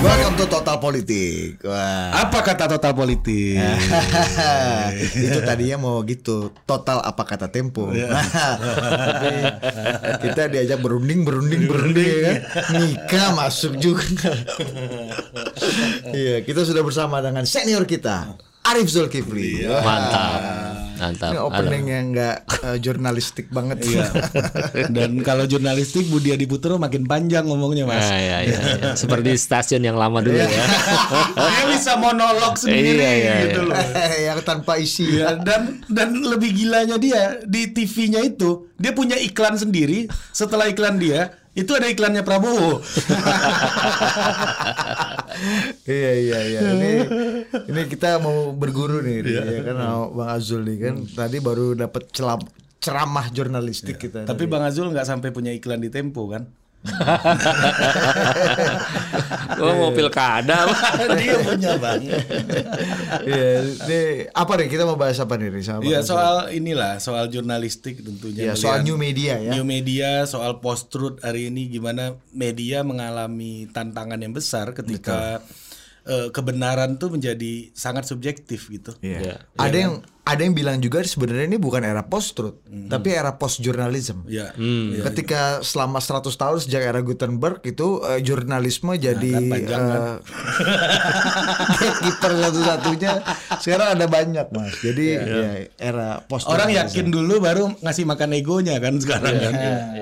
Welcome to Total Politik. Wah. Apa kata total politik? itu tadinya mau gitu total apa kata tempo tapi kita diajak berunding berunding berunding ya kan nikah masuk juga iya kita sudah bersama dengan senior kita Arif Zulkifli Wah. Mantap. Mantap. ini opening yang nggak eh, jurnalistik banget Iya. Dan kalau jurnalistik Budi Adiputro makin panjang ngomongnya mas. Ah, iya, iya, iya. Seperti stasiun yang lama dulu ya. Dia bisa monolog sendiri Iya, iya, gitu loh. yang tanpa isi Iya, dan dan lebih gilanya dia di TV-nya itu dia punya iklan sendiri. Setelah iklan dia itu ada iklannya Prabowo. iya iya iya. Ini ini kita mau berguru nih ya kan Bang Azul nih kan. Tadi baru dapat celam ceramah jurnalistik kita Tapi Bang Azul nggak sampai punya iklan di Tempo kan? Gua mau pilkada. dia punya bang. Iya, ini apa nih kita mau bahas apa nih Ri, sama Iya soal inilah soal jurnalistik tentunya. Iya, soal new media ya. New media soal post truth hari ini gimana media mengalami tantangan yang besar ketika eh, kebenaran tuh menjadi sangat subjektif gitu. Iya. Iya. Ada yang ada yang bilang juga sebenarnya ini bukan era post truth, tapi era post journalism. Ya. Ketika selama 100 tahun sejak era Gutenberg itu eh, jurnalisme jadi panjang kan? eh, gatekeeper satu-satunya. Sekarang ada banyak mas. Jadi ya, era post Orang yakin dulu baru ngasih makan egonya kan sekarang kan.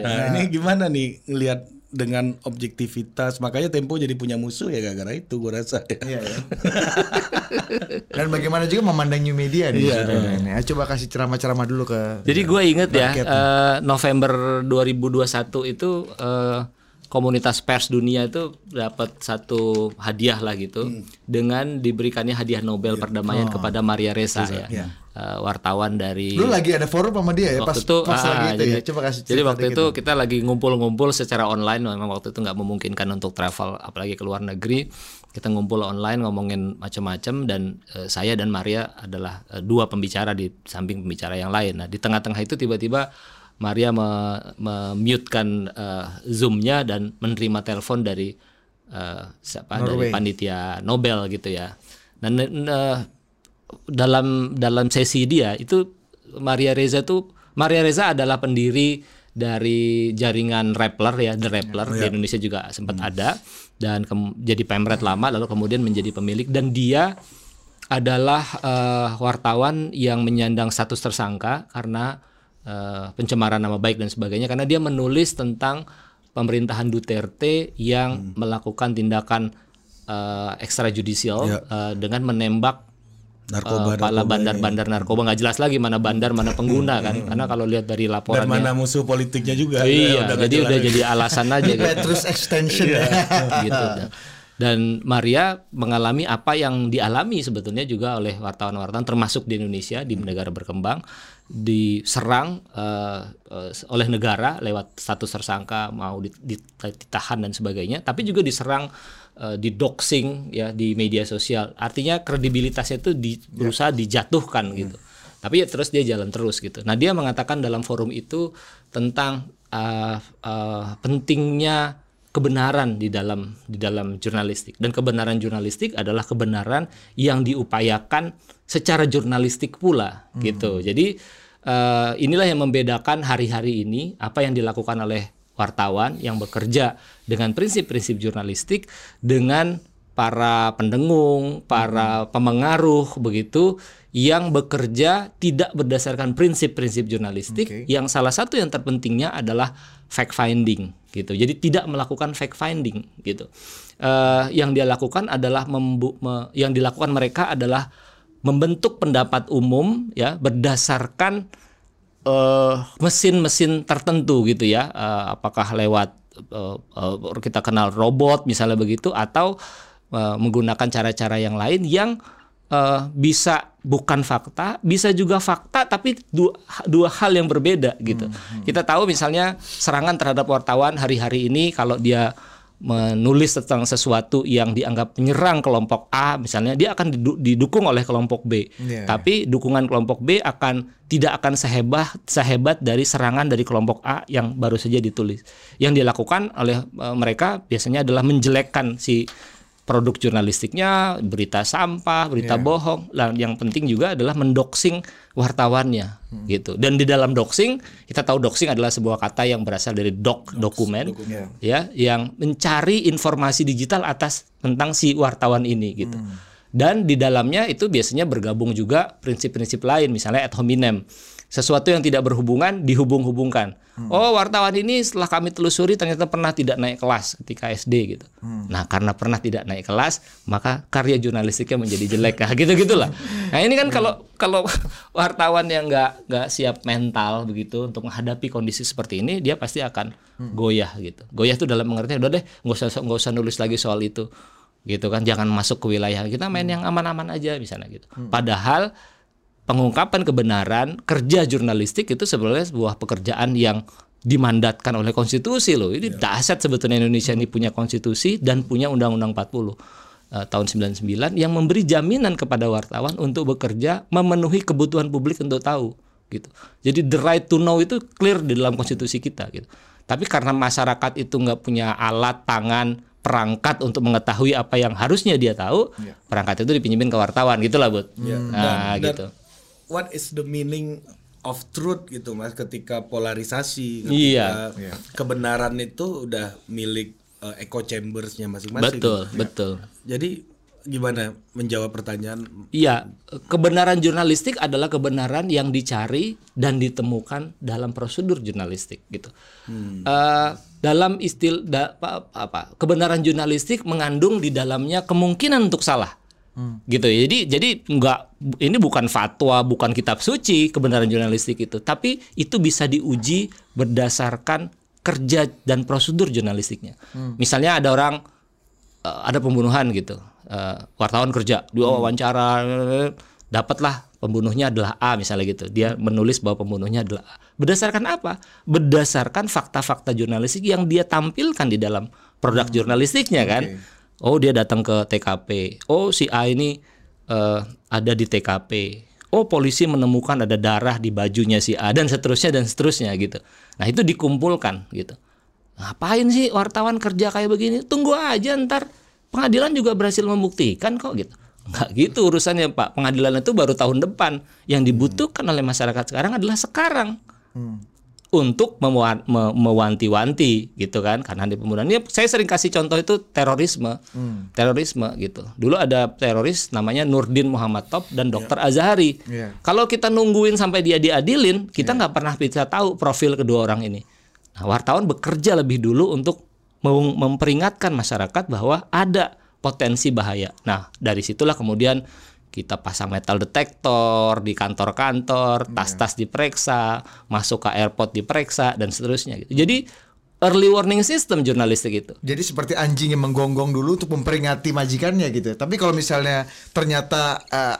Nah, ini gimana nih ngelihat dengan objektivitas makanya Tempo jadi punya musuh ya gara-gara itu gue rasa. Iya, ya. Dan bagaimana juga memandang new media nih. saudara ini. Ah, Coba kasih ceramah-ceramah dulu ke Jadi gue inget ya eh, November 2021 itu eh, komunitas pers dunia itu dapat satu hadiah lah gitu dengan diberikannya hadiah Nobel perdamaian kepada Maria Ressa ya. Eh, wartawan dari Lu lagi ada forum sama dia ya? Pas, waktu itu, pas ah, lagi itu jadi, ya. Coba kasih jadi waktu itu dong. kita lagi ngumpul-ngumpul secara online memang waktu itu nggak memungkinkan untuk travel apalagi ke luar negeri. Kita ngumpul online ngomongin macam-macam dan eh, saya dan Maria adalah eh, dua pembicara di samping pembicara yang lain. Nah di tengah-tengah itu tiba-tiba Maria me- memutekan eh, zoomnya dan menerima telepon dari eh, siapa? Dari panitia Nobel gitu ya. Dan eh, dalam dalam sesi dia itu Maria Reza tuh Maria Reza adalah pendiri dari jaringan Rappler ya The Rappler. Di Indonesia juga sempat ada. Dan jadi pemret lama lalu kemudian menjadi pemilik. Dan dia adalah eh, wartawan yang menyandang status tersangka karena eh, pencemaran nama baik dan sebagainya karena dia menulis tentang pemerintahan Duterte yang Ya. melakukan tindakan eh, ekstrajudisial eh, dengan menembak narkoba, eh, kepala bandar-bandar narkoba. Nggak jelas lagi mana bandar mana pengguna kan? Karena kalau lihat dari dan laporannya mana musuh politiknya juga. Iya Udah nggak jadi udah jadi alasan aja gitu, Petrus extension. Ya. gitu dan Maria mengalami apa yang dialami sebetulnya juga oleh wartawan-wartawan termasuk di Indonesia di negara berkembang diserang eh, eh, oleh negara lewat status tersangka mau dit- dit- ditahan dan sebagainya tapi juga diserang eh, di doxing ya di media sosial. Artinya kredibilitasnya itu di, berusaha dijatuhkan gitu. Tapi ya terus dia jalan terus gitu. Nah dia mengatakan dalam forum itu tentang eh, eh, pentingnya kebenaran di dalam di dalam jurnalistik. Dan kebenaran jurnalistik adalah kebenaran yang diupayakan secara jurnalistik pula gitu. Jadi eh, inilah yang membedakan hari-hari ini apa yang dilakukan oleh wartawan yang bekerja dengan prinsip-prinsip jurnalistik dengan para pendengung, para pemengaruh begitu yang bekerja tidak berdasarkan prinsip-prinsip jurnalistik. Yang salah satu yang terpentingnya adalah fact finding gitu. Jadi tidak melakukan fact finding gitu. Eh, yang dia lakukan adalah me- yang dilakukan mereka adalah membentuk pendapat umum ya berdasarkan eh, mesin-mesin tertentu gitu ya Eh, apakah lewat eh, eh, kita kenal robot misalnya begitu atau eh, menggunakan cara-cara yang lain yang eh, bisa bukan fakta bisa juga fakta tapi dua, dua hal yang berbeda gitu kita tahu misalnya serangan terhadap wartawan hari-hari ini kalau dia menulis tentang sesuatu yang dianggap menyerang kelompok A misalnya dia akan didukung oleh kelompok B. Yeah. Tapi dukungan kelompok B akan tidak akan sehebat sehebat dari serangan dari kelompok A yang baru saja ditulis. Yang dilakukan oleh uh, mereka biasanya adalah menjelekkan si produk jurnalistiknya, berita sampah, berita yeah. bohong. Lah yang penting juga adalah mendoxing wartawannya hmm. gitu. Dan di dalam doxing, kita tahu doxing adalah sebuah kata yang berasal dari doc, Docs, dokumen, dokumen ya, yang mencari informasi digital atas tentang si wartawan ini gitu. Hmm. Dan di dalamnya itu biasanya bergabung juga prinsip-prinsip lain, misalnya ad hominem sesuatu yang tidak berhubungan dihubung-hubungkan. Hmm. Oh, wartawan ini setelah kami telusuri ternyata pernah tidak naik kelas ketika SD gitu. Hmm. Nah, karena pernah tidak naik kelas, maka karya jurnalistiknya menjadi jelek. Nah, gitu-gitulah. Nah, ini kan kalau kalau wartawan yang nggak nggak siap mental begitu untuk menghadapi kondisi seperti ini, dia pasti akan hmm. goyah gitu. Goyah itu dalam pengertian udah deh, nggak usah nggak usah nulis lagi soal itu gitu kan jangan masuk ke wilayah kita main yang aman-aman aja misalnya gitu. Hmm. Padahal pengungkapan kebenaran kerja jurnalistik itu sebenarnya sebuah pekerjaan yang dimandatkan oleh konstitusi loh. Ini ya. dahsyat sebetulnya Indonesia ini punya konstitusi dan punya undang-undang 40 uh, eh, tahun 99 yang memberi jaminan kepada wartawan untuk bekerja memenuhi kebutuhan publik untuk tahu gitu. Jadi the right to know itu clear di dalam konstitusi kita gitu. Tapi karena masyarakat itu nggak punya alat tangan perangkat untuk mengetahui apa yang harusnya dia tahu, ya. perangkat itu dipinjemin ke wartawan gitulah, Bud. Ya. Nah, dan, gitu. Dan what is the meaning of truth gitu mas? Ketika polarisasi ketika iya. kebenaran itu udah milik uh, echo chambersnya masing-masing. Betul ya. betul. Jadi gimana menjawab pertanyaan? Iya kebenaran jurnalistik adalah kebenaran yang dicari dan ditemukan dalam prosedur jurnalistik gitu. Hmm. uh, dalam istilah da, apa, apa kebenaran jurnalistik mengandung di dalamnya kemungkinan untuk salah Hmm. Gitu. Jadi jadi nggak ini bukan fatwa, bukan kitab suci kebenaran jurnalistik itu, tapi itu bisa diuji berdasarkan kerja dan prosedur jurnalistiknya. Hmm. Misalnya ada orang uh, ada pembunuhan gitu. Uh, wartawan kerja, dia hmm. wawancara dapatlah pembunuhnya adalah A misalnya gitu. Dia menulis bahwa pembunuhnya adalah A. Berdasarkan apa? Berdasarkan fakta-fakta jurnalistik yang dia tampilkan di dalam produk hmm. jurnalistiknya kan. Okay Oh dia datang ke TKP. Oh si A ini uh, ada di TKP. Oh polisi menemukan ada darah di bajunya si A dan seterusnya dan seterusnya gitu. Nah itu dikumpulkan gitu. Ngapain sih wartawan kerja kayak begini? Tunggu aja ntar pengadilan juga berhasil membuktikan kok gitu. Enggak gitu urusannya Pak. Pengadilan itu baru tahun depan. Yang dibutuhkan oleh masyarakat sekarang adalah sekarang. Hmm untuk mewanti-wanti gitu kan karena di pembunuhan ini saya sering kasih contoh itu terorisme hmm. terorisme gitu dulu ada teroris namanya Nurdin Muhammad Top dan Dr. Yeah. Azhari yeah. kalau kita nungguin sampai dia diadilin kita ya. nggak yeah. pernah bisa tahu profil kedua orang ini nah, wartawan bekerja lebih dulu untuk memperingatkan masyarakat bahwa ada potensi bahaya nah dari situlah kemudian kita pasang metal detektor di kantor-kantor, iya. tas-tas diperiksa, masuk ke airport diperiksa dan seterusnya gitu. Jadi early warning system jurnalistik itu. Jadi seperti anjing yang menggonggong dulu untuk memperingati majikannya gitu. Tapi kalau misalnya ternyata uh,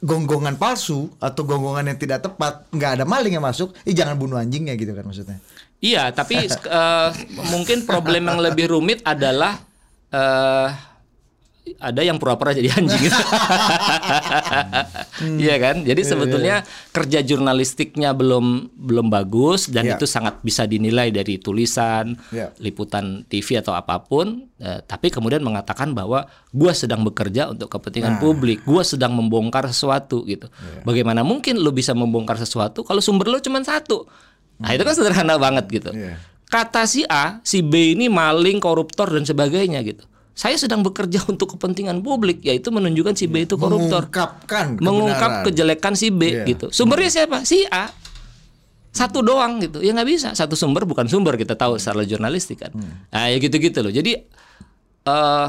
gonggongan palsu atau gonggongan yang tidak tepat, nggak ada maling yang masuk, ih jangan bunuh anjingnya gitu kan maksudnya. Iya, tapi uh, mungkin problem yang lebih rumit adalah uh, ada yang pura-pura jadi anjing gitu. hmm. Iya kan? Jadi yeah, sebetulnya yeah. Iya. kerja jurnalistiknya belum belum bagus dan yeah. itu sangat bisa dinilai dari tulisan, yeah. liputan TV atau apa pun. Eh, tapi kemudian mengatakan bahwa gua sedang bekerja untuk kepentingan nah. publik, gua sedang membongkar sesuatu gitu. Yeah. Bagaimana mungkin lo bisa membongkar sesuatu kalau sumber lo cuma satu? Nah, hmm. itu kan sederhana banget gitu. Yeah. Kata si A, si B ini maling, koruptor dan sebagainya gitu saya sedang bekerja untuk kepentingan publik yaitu menunjukkan si B itu koruptor. Mengungkapkan mengungkap kejelekan si B yeah. gitu. Sumbernya siapa? Si A. Satu doang gitu. Ya nggak bisa. Satu sumber bukan sumber kita tahu secara jurnalistik kan. Hmm. nah ya gitu gitu loh. Jadi uh, eh,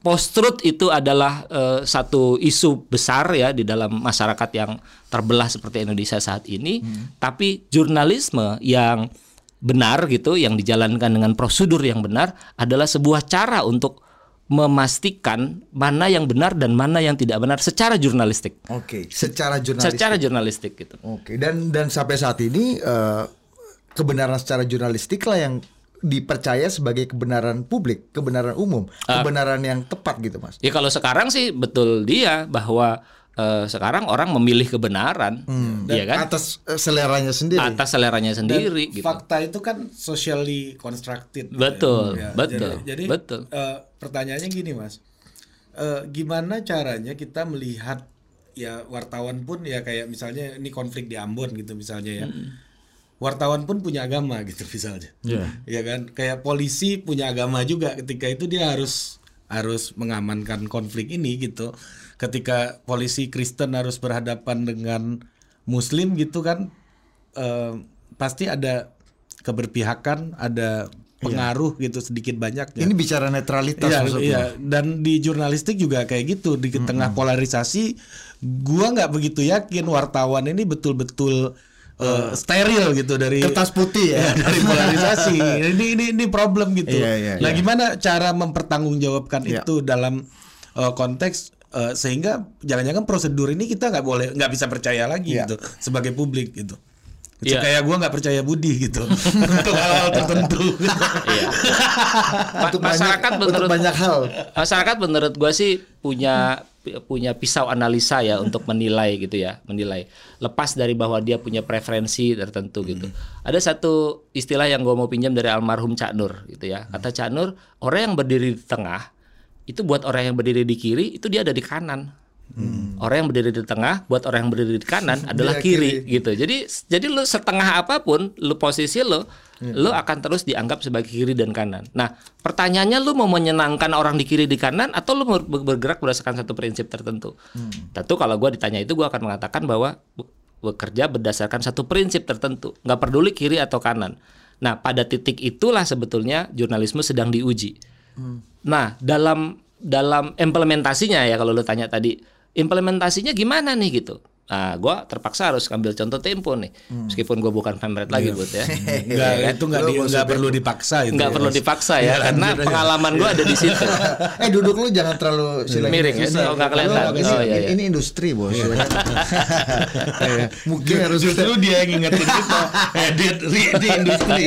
post truth itu adalah uh, satu isu besar ya di dalam masyarakat yang terbelah seperti Indonesia saat ini. Hmm. tapi jurnalisme yang benar gitu yang dijalankan dengan prosedur yang benar adalah sebuah cara untuk memastikan mana yang benar dan mana yang tidak benar secara jurnalistik. Oke, okay, secara jurnalistik. Secara jurnalistik gitu. Oke, okay. dan dan sampai saat ini uh, kebenaran secara jurnalistik lah yang dipercaya sebagai kebenaran publik, kebenaran umum, Ah. kebenaran yang tepat gitu, Mas. Ya kalau sekarang sih betul dia bahwa eh, sekarang orang memilih kebenaran, ya kan? Atas eh, seleranya sendiri. Atas seleranya sendiri gitu. Fakta itu kan socially constructed. gitu Betul, ya. betul, Jadi, jadi, betul. eh, pertanyaannya gini, Mas. Eh, gimana caranya kita melihat ya wartawan pun ya kayak misalnya ini konflik di Ambon gitu misalnya ya. Wartawan pun punya agama gitu misalnya. Ya kan? Kayak polisi punya agama juga ketika itu dia harus harus mengamankan konflik ini gitu. Ketika polisi Kristen harus berhadapan dengan Muslim gitu kan eh, pasti ada keberpihakan, ada pengaruh gitu sedikit banyak Ini bicara netralitas Iya, maksudnya. iya. Dan di jurnalistik juga kayak gitu di tengah polarisasi, gua nggak begitu yakin wartawan ini betul-betul eh, steril gitu dari Kertas putih ya. Ya, dari polarisasi. ini ini ini problem gitu. Iya, iya, nah, gimana cara mempertanggungjawabkan Iya. itu dalam eh, konteks eh, sehingga jangan-jangan prosedur ini kita nggak boleh nggak bisa percaya lagi Iya. gitu sebagai publik gitu. Itu Iya. kayak gua nggak percaya Budi gitu untuk hal-hal tertentu. Iya. Untuk Ma- masyarakat banyak, untuk menurut banyak hal. masyarakat menurut gua sih punya punya pisau analisa ya untuk menilai gitu ya menilai lepas dari bahwa dia punya preferensi tertentu gitu ada satu istilah yang gua mau pinjam dari almarhum Cak Nur gitu ya kata Cak Nur orang yang berdiri di tengah itu buat orang yang berdiri di kiri itu dia ada di kanan. Orang yang berdiri di tengah buat orang yang berdiri di kanan adalah kiri, kiri. gitu. Jadi jadi lu setengah apa pun lu posisi lu lu akan terus dianggap sebagai kiri dan kanan. Nah pertanyaannya lu mau menyenangkan orang di kiri di kanan atau lu bergerak berdasarkan satu prinsip tertentu? Tentu kalau gua ditanya itu gua akan mengatakan bahwa be- bekerja berdasarkan satu prinsip tertentu. Nggak peduli kiri atau kanan. Nah pada titik itulah sebetulnya jurnalisme sedang diuji Nah, dalam dalam implementasinya ya kalau lu tanya tadi, implementasinya gimana nih gitu. Nah, gua terpaksa harus ambil contoh Tempo nih. Meskipun gua bukan pamret lagi buat ya. Enggak, Iya kan? itu enggak, di, nggak perlu dipaksa itu. Nggak ya, perlu dipaksa ya, karena pengalaman gua ada di situ. eh duduk lu jangan terlalu silang Miring ya? Ini- Oh, nggak kelihatan. Ini, Oh, iya, iya. ini industri bos. ya? Iya. Mungkin harus Justru dia yang ngingetin kita edit di, di industri.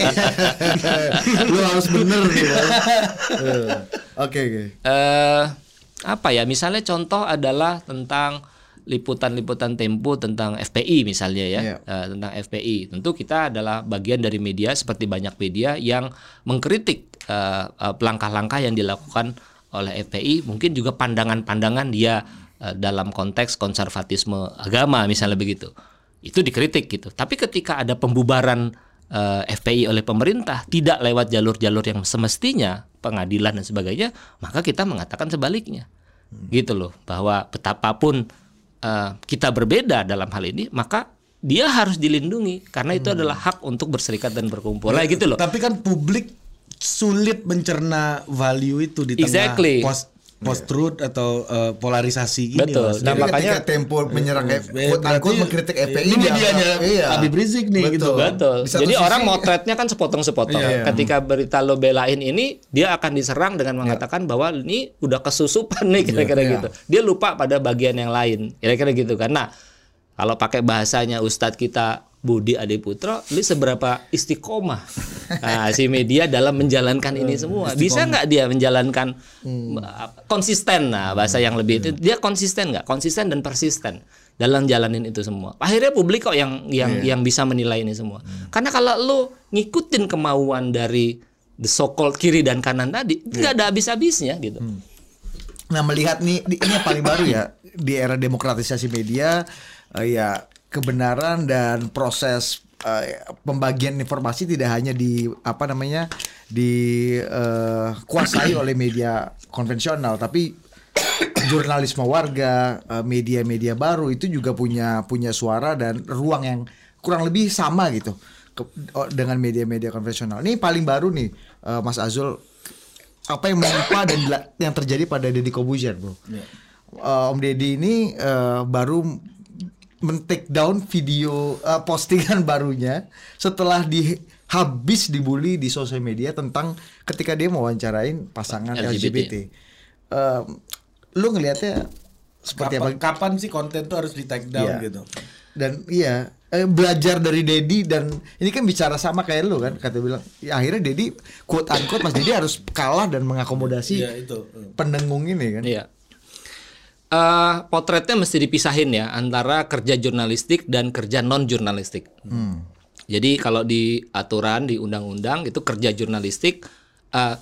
lu harus bener nih. Bos. Eh, Oke oke. eh apa ya misalnya contoh adalah tentang liputan-liputan Tempo tentang FPI misalnya ya Iya. eh, tentang FPI tentu kita adalah bagian dari media seperti banyak media yang mengkritik eh, eh, langkah-langkah yang dilakukan oleh FPI mungkin juga pandangan-pandangan dia eh, dalam konteks konservatisme agama misalnya begitu. Itu dikritik gitu. Tapi ketika ada pembubaran eh, FPI oleh pemerintah tidak lewat jalur-jalur yang semestinya pengadilan dan sebagainya maka kita mengatakan sebaliknya. Gitu loh bahwa betapapun eh, kita berbeda dalam hal ini maka dia harus dilindungi karena itu adalah hak untuk berserikat dan berkumpul. Lah gitu loh. Tapi kan publik sulit mencerna value itu di tengah Exactly. post post truth atau eh, polarisasi gini. Betul. Mas. Nah, Jadi makanya- ketika Tempo menyerang F- Eh, quote unquote berarti mengkritik FPI ini dianggap- medianya iya. Habib Rizik nih, gitu. Betul. Satu Jadi sisi- orang motretnya kan sepotong-sepotong. Iya. Ketika berita lo belain ini, dia akan diserang dengan mengatakan bahwa ini udah kesusupan nih kira-kira Iya. gitu. Dia lupa pada bagian yang lain, kira-kira gitu kan. Nah, kalau pakai bahasanya Ustadz kita Budi Adiputro, ini seberapa istiqomah nah, si media dalam menjalankan ini semua. Bisa nggak dia menjalankan apa, konsisten? Nah, bahasa yang lebih itu dia konsisten nggak? Konsisten dan persisten dalam jalanin itu semua. Akhirnya publik kok yang yang yang bisa menilai ini semua. Karena kalau lu ngikutin kemauan dari the so called kiri dan kanan tadi, nggak ada habis-habisnya gitu. Nah melihat nih ini yang paling baru ya di era demokratisasi media eh, ya kebenaran dan proses eh, pembagian informasi tidak hanya di apa namanya dikuasai oleh media konvensional tapi jurnalisme warga eh, media-media baru itu juga punya punya suara dan ruang yang kurang lebih sama gitu ke- dengan media-media konvensional. Ini paling baru nih eh, Mas Azul. Apa yang menimpa dan yang terjadi pada Deddy Kobuzier, bro. Eh, Om Deddy ini eh, baru men-take down video eh, postingan barunya setelah di habis dibully di sosial media tentang ketika dia mau wawancarain pasangan LGBT. LGBT. Eh, lu ngelihatnya seperti Kapan, apa? kapan sih konten tuh harus di take down Iya. gitu? dan iya eh, belajar dari Dedi dan ini kan bicara sama kayak lu kan kata bilang ya, akhirnya Dedi quote unquote Mas Dedi harus kalah dan mengakomodasi Iya, itu. pendengung ini kan. Iya. Eh, potretnya mesti dipisahin ya antara kerja jurnalistik dan kerja non jurnalistik. Jadi kalau di aturan di undang-undang itu kerja jurnalistik eh,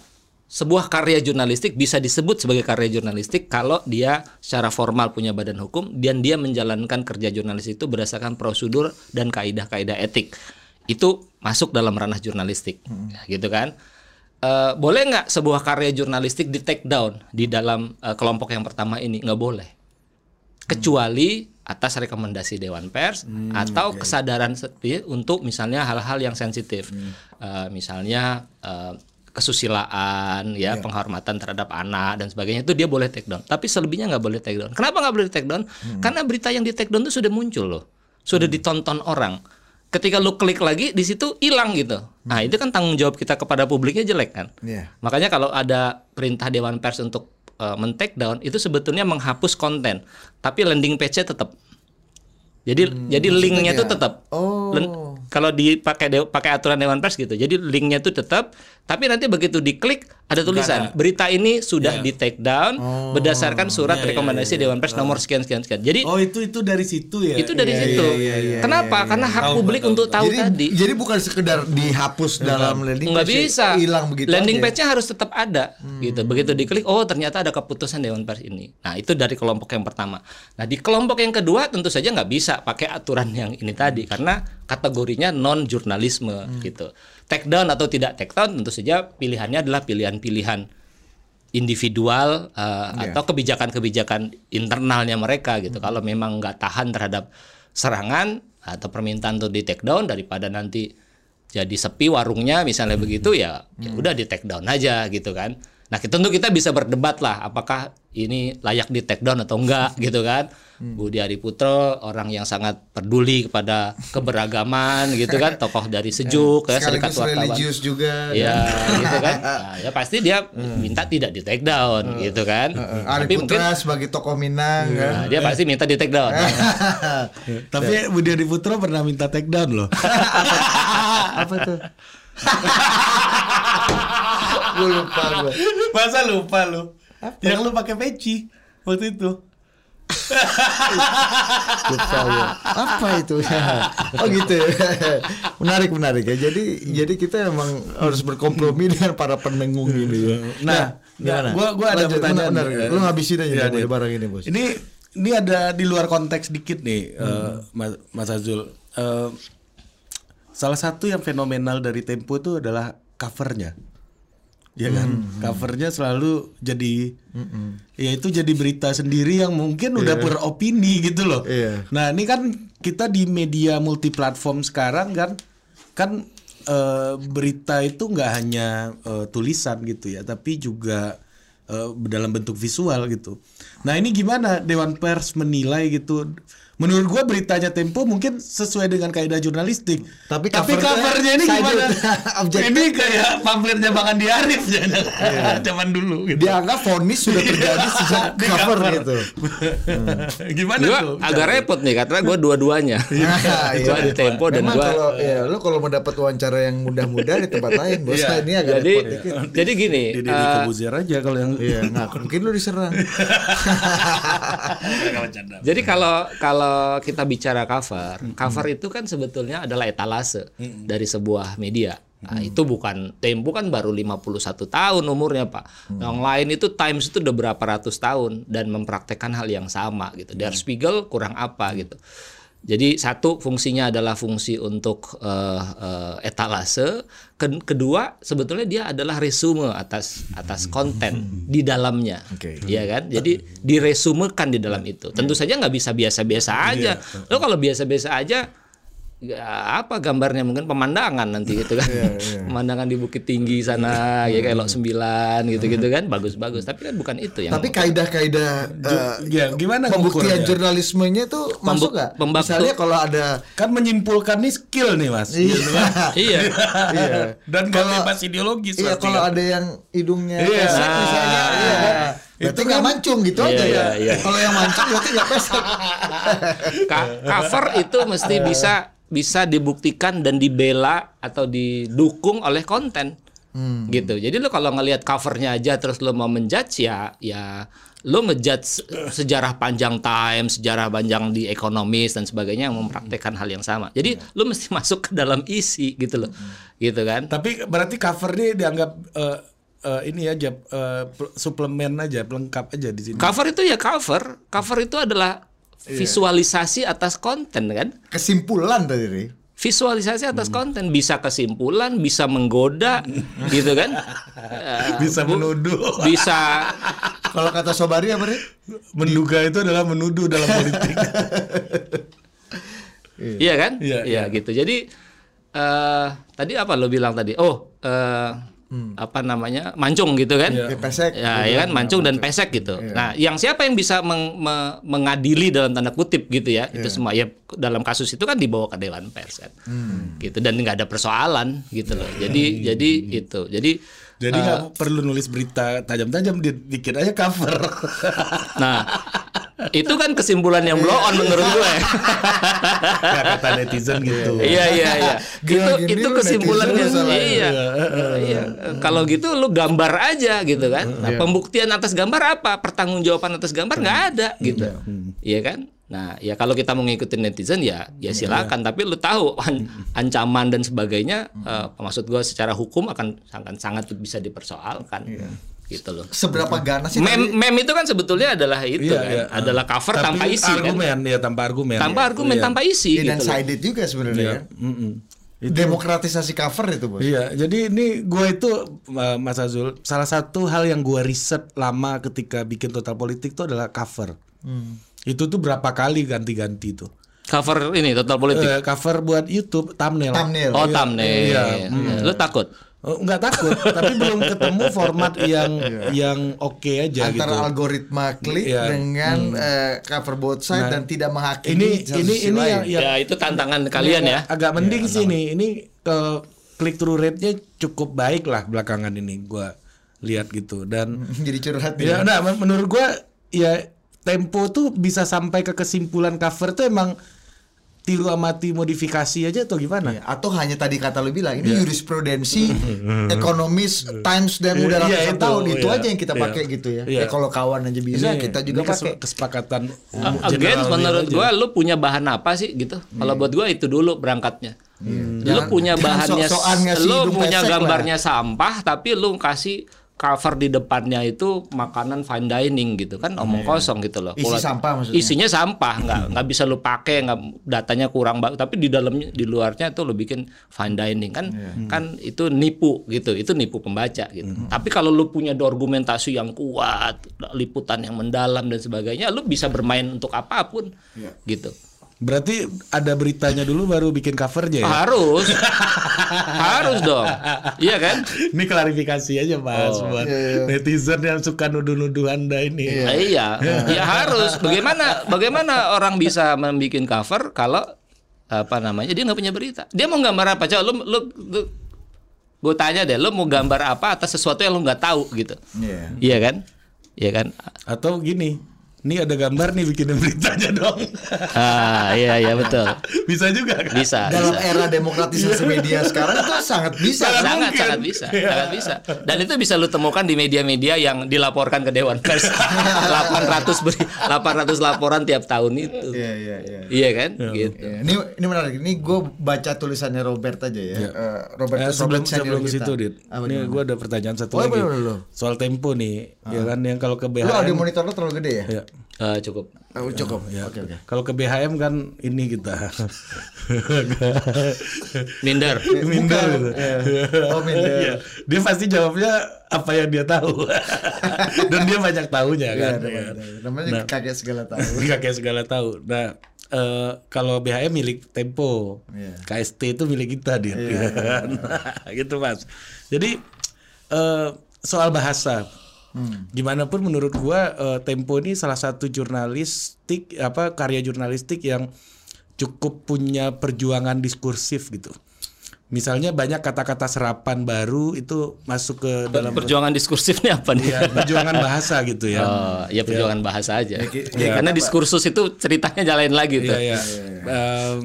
sebuah karya jurnalistik bisa disebut sebagai karya jurnalistik kalau dia secara formal punya badan hukum dan dia menjalankan kerja jurnalis itu berdasarkan prosedur dan kaidah-kaidah etik. Itu masuk dalam ranah jurnalistik, Ya, gitu kan? Eh, boleh nggak sebuah karya jurnalistik di take down di dalam eh, kelompok yang pertama ini? Nggak boleh kecuali atas rekomendasi Dewan Pers atau kesadaran sepi untuk misalnya hal-hal yang sensitif, Eh, misalnya eh, kesusilaan, ya penghormatan terhadap anak dan sebagainya itu dia boleh take down. Tapi selebihnya nggak boleh take down. Kenapa nggak boleh take down? Karena berita yang di take down itu sudah muncul loh, sudah ditonton orang. Ketika lu klik lagi di situ hilang gitu. Nah itu kan tanggung jawab kita kepada publiknya jelek kan. Iya. Makanya kalau ada perintah Dewan Pers untuk uh, men-take down itu sebetulnya menghapus konten, tapi landing page-nya tetap. Jadi jadi linknya itu ya? tetap. Oh. Kalau dipakai de- pakai aturan Dewan Pers gitu. Jadi linknya itu tetap, tapi nanti begitu diklik ada tulisan berita ini sudah di take down berdasarkan surat rekomendasi Dewan Pers nomor sekian sekian sekian. Jadi Oh itu itu dari situ ya. itu dari Iya, situ. iya, iya, iya. Kenapa? Karena hak publik untuk tahu jadi tadi. jadi bukan sekedar dihapus dalam landing nggak page, bisa hilang begitu landing aja. page-nya harus tetap ada gitu begitu diklik oh ternyata ada keputusan dewan pers ini nah itu dari kelompok yang pertama nah di kelompok yang kedua tentu saja nggak bisa pakai aturan yang ini tadi karena kategorinya non jurnalisme gitu take down atau tidak take down tentu saja pilihannya adalah pilihan-pilihan individual uh, atau kebijakan-kebijakan internalnya mereka gitu. Kalau memang nggak tahan terhadap serangan atau permintaan untuk di take down daripada nanti jadi sepi warungnya misalnya begitu ya, ya udah di take down aja gitu kan. Nah, kita- tentu kita bisa berdebat lah apakah ini layak di take down atau enggak gitu kan. Budi Adiputro orang yang sangat peduli kepada keberagaman gitu kan, tokoh dari sejuk ya serikat wartawan. religius juga Ya, gitu kan. Nah, ya pasti dia minta tidak di take down gitu kan. Ari Tapi mungkin Putra sebagai tokoh Minang kan nah, dia pasti minta di take down. Tapi Budi Adiputro pernah minta take down loh. apa tuh gue lupa gue Masa lupa lu? Yang lu pakai peci waktu itu. lupa gue apa itu oh gitu ya. menarik menarik ya jadi jadi kita emang harus berkompromi dengan para pendengung ini ya. Nah, gimana? gua gua ada Lanjut, pertanyaan. benar, benar. lu ngabisin aja Iya, dong nih. barang ini bos Ini ini ada di luar konteks dikit nih, eh, Mas, Mas Azul. Eh, salah satu yang fenomenal dari Tempo itu adalah covernya. Ya kan, covernya selalu jadi, ya itu jadi berita sendiri yang mungkin udah beropini gitu loh. Iya. Nah ini kan kita di media multiplatform sekarang kan, kan eh, berita itu nggak hanya eh, tulisan gitu ya, tapi juga eh, dalam bentuk visual gitu. Nah ini gimana Dewan Pers menilai gitu? Menurut gua beritanya Tempo mungkin sesuai dengan kaidah jurnalistik. Tapi tapi covernya covernya ini gimana? ini kayak pamfletnya Bang Andi Arief jangan zaman dulu gitu. dianggap vonis sudah terjadi sejak cover cover. gitu gimana Gua tuh? agak repot nih karena gua dua-duanya. Nah, Gua di Tempo dan Memang gua kalau ya lu kalau mau dapat wawancara yang mudah-mudah di tempat lain bos Iya. ini agak jadi repot dikit. jadi gini, Di Deddy eh, Kobuzier aja kalau yang Iya, nggak mungkin lu diserang. Jadi kalau kalau kita bicara cover, cover itu kan sebetulnya adalah etalase dari sebuah media. Nah, itu bukan Tempo kan baru 51 tahun umurnya, Pak. Yang lain itu Times itu udah berapa ratus tahun dan mempraktekkan hal yang sama gitu. Der Spiegel kurang apa gitu. Jadi satu fungsinya adalah fungsi untuk eh, eh, etalase. Kedua sebetulnya dia adalah resume atas atas konten di dalamnya, Oke. Iya kan? Jadi diresumekan di dalam itu. Tentu saja nggak bisa biasa-biasa aja. Lo kalau biasa-biasa aja ya apa gambarnya mungkin pemandangan nanti gitu kan pemandangan di bukit tinggi sana ya kayak Lok Sembilan gitu-gitu kan bagus-bagus tapi kan bukan itu yang Tapi kaidah-kaidah eh, ya gimana pembuktian jurnalismenya tuh masuk nggak? Misalnya kalau ada kan menyimpulkan nih skill nih mas Iya. Gitu kan? iya iya. dan gak bebas ideologis Iya kalau kan. ada yang hidungnya Iya. pesek Nah, misalnya iya kan? Berarti nggak mancung gitu Iya, aja iya, ya. iya. Kalau yang mancung berarti nggak pesek. Ka- cover itu mesti bisa bisa dibuktikan dan dibela atau didukung oleh konten. Gitu. Jadi lo kalau ngelihat covernya aja terus lo mau menjudge ya ya lo ngejudge se- sejarah panjang time sejarah panjang di ekonomis dan sebagainya yang mempraktekkan hal yang sama. Jadi lo mesti masuk ke dalam isi gitu loh. Gitu kan? Tapi berarti cover ini dianggap eh, eh, ini aja eh, pl- suplemen aja, pelengkap aja di sini. cover itu ya cover. Cover itu adalah visualisasi atas konten kan? Kesimpulan tadi visualisasi atas konten. Bisa kesimpulan bisa menggoda gitu kan? Bisa menuduh. bisa. Kalau kata Sobari apa Ri? Menduga itu adalah menuduh dalam politik. iya. Kan? Iya, iya gitu. Jadi eh tadi apa lo bilang tadi? Oh eh apa namanya mancung gitu kan? Iya. Ya, pesek. ya, ya kan? Mancung dan pesek gitu. Nah yang siapa yang bisa meng- me- mengadili dalam tanda kutip gitu ya? Itu semua. Ya dalam kasus itu kan dibawa ke dewan pers kan. Gitu. Dan nggak ada persoalan gitu loh. Jadi jadi itu. Jadi Jadi nggak perlu nulis berita tajam-tajam, di- bikin aja cover. Nah, itu kan kesimpulan yang blow on menurut gue. Kata netizen gitu. iya iya iya. Gila, itu itu netizen lu salah. Iya. Iya. Kalau gitu lu gambar aja gitu kan. Nah, pembuktian atas gambar apa? Pertanggungjawaban atas gambar nggak ada gitu. Iya kan? Nah, ya kalau kita mau ngikutin netizen ya ya silakan tapi lu tahu an- ancaman dan sebagainya eh, maksud gue secara hukum akan sangat sangat bisa dipersoalkan. Gitu loh. Seberapa ganas sih Mem, mem itu kan sebetulnya adalah itu Iya, kan, iya. adalah cover Tapi tanpa isi kan. argumen, ya tanpa argumen. Tanpa Iya. argumen, tanpa isi Iya, dan gitu. loh. sided juga sebenarnya Iya. kan. Mm-mm. Demokratisasi cover itu bos. Iya, jadi ini gua itu uh, Mas Azul, salah satu hal yang gua riset lama ketika bikin total politik itu adalah cover. Itu tuh berapa kali ganti-ganti tuh. Cover ini total politik. Eh, cover buat YouTube thumbnail. Thumbnail. oh, Iya, thumbnail. Iya. Lu takut? Oh, nggak takut, tapi belum ketemu format yang yang oke aja Antara gitu. algoritma klik Iya. dengan eh, cover both side dan tidak menghakimi Ini ini ini yang, yang Ya, itu tantangan kalian ya. agak mending sih nih. Ini ke click through rate-nya cukup baik lah belakangan ini gua lihat gitu dan jadi curhat Ya, ya. nah, men- menurut gua ya tempo tuh bisa sampai ke kesimpulan cover tuh emang tiru amati modifikasi aja atau gimana? Iya, Atau hanya tadi kata lu bilang ini jurisprudensi ekonomis times dan udah Iya, ratusan itu, tahun itu iya. aja yang kita Iya. pakai gitu ya. Iya. Ya kalau kawan aja bisa Ini- kita juga pakai. kesepakatan Uh, umum Again, menurut gua lu punya bahan apa sih gitu? Kalau buat gua itu dulu berangkatnya. Lu Jangan- punya bahannya, ngasih lu punya pesek lah. gambarnya sampah, tapi lu kasih cover di depannya itu makanan fine dining gitu kan omong kosong gitu loh. Isi sampah maksudnya. Isinya sampah, nggak nggak bisa lu pakai, nggak datanya kurang bagus. Tapi di dalamnya, di luarnya itu lu bikin fine dining kan, kan itu nipu gitu, itu nipu pembaca gitu. Tapi kalau lu punya argumentasi yang kuat, liputan yang mendalam dan sebagainya, lu bisa bermain untuk apa pun, gitu. Berarti ada beritanya dulu baru bikin covernya ya? Harus, harus dong, iya kan? Ini klarifikasi aja mas buat netizen yang suka nuduh-nuduh anda ini. Nah, iya, ya harus. Bagaimana bagaimana orang bisa membuat cover kalau apa namanya dia nggak punya berita? Dia mau gambar apa? Coba lu lu, lu gue tanya deh, lu mau gambar apa atas sesuatu yang lu nggak tahu gitu? Iya. Iya kan? Iya kan? Atau gini, ini ada gambar nih bikinin beritanya dong. Ah, iya iya betul. bisa juga kan? Bisa. Dalam bisa. era demokratisasi media sekarang itu sangat bisa. sangat kan? sangat, sangat bisa sangat bisa dan itu bisa lu temukan di media-media yang dilaporkan ke Dewan Pers 800 beri 800 laporan tiap tahun itu Iya iya iya. iya kan gitu Iya, Ini ini menarik. Ini gue baca tulisannya Robert aja ya. Eh, Robert Eh, sebelum sebelum ke situ, Dit. Apa Ini gue ada pertanyaan satu Oh, lagi. boleh, boleh. Soal tempo nih, ya kan yang kalau ke Lu BHM. audio monitor lu terlalu gede ya? Ya. Eh, cukup Oh, cukup. Ya. Oke oke. Kalau ke BHM kan ini kita. minder minder Bukan. gitu. Iya. Oh, minder. Iya. Dia pasti jawabnya apa yang dia tahu. Dan dia banyak tahunya Iya, kan. ya. ada. Namanya Nah. kakek segala tahu. Kayak segala tahu. Nah, eh, kalau BHM milik Tempo, Iya. KST itu milik kita dia, gitu mas. Jadi eh, soal bahasa, Hmm. gimana pun menurut gua eh, Tempo ini salah satu jurnalistik apa karya jurnalistik yang cukup punya perjuangan diskursif gitu. misalnya banyak kata-kata serapan baru itu masuk ke dalam Perjuangan diskursifnya apa nih? ya, perjuangan bahasa gitu ya. Oh, ya perjuangan bahasa aja. ki- Ya, karena diskursus itu ceritanya jalan lagi tuh. Iya, iya. Em,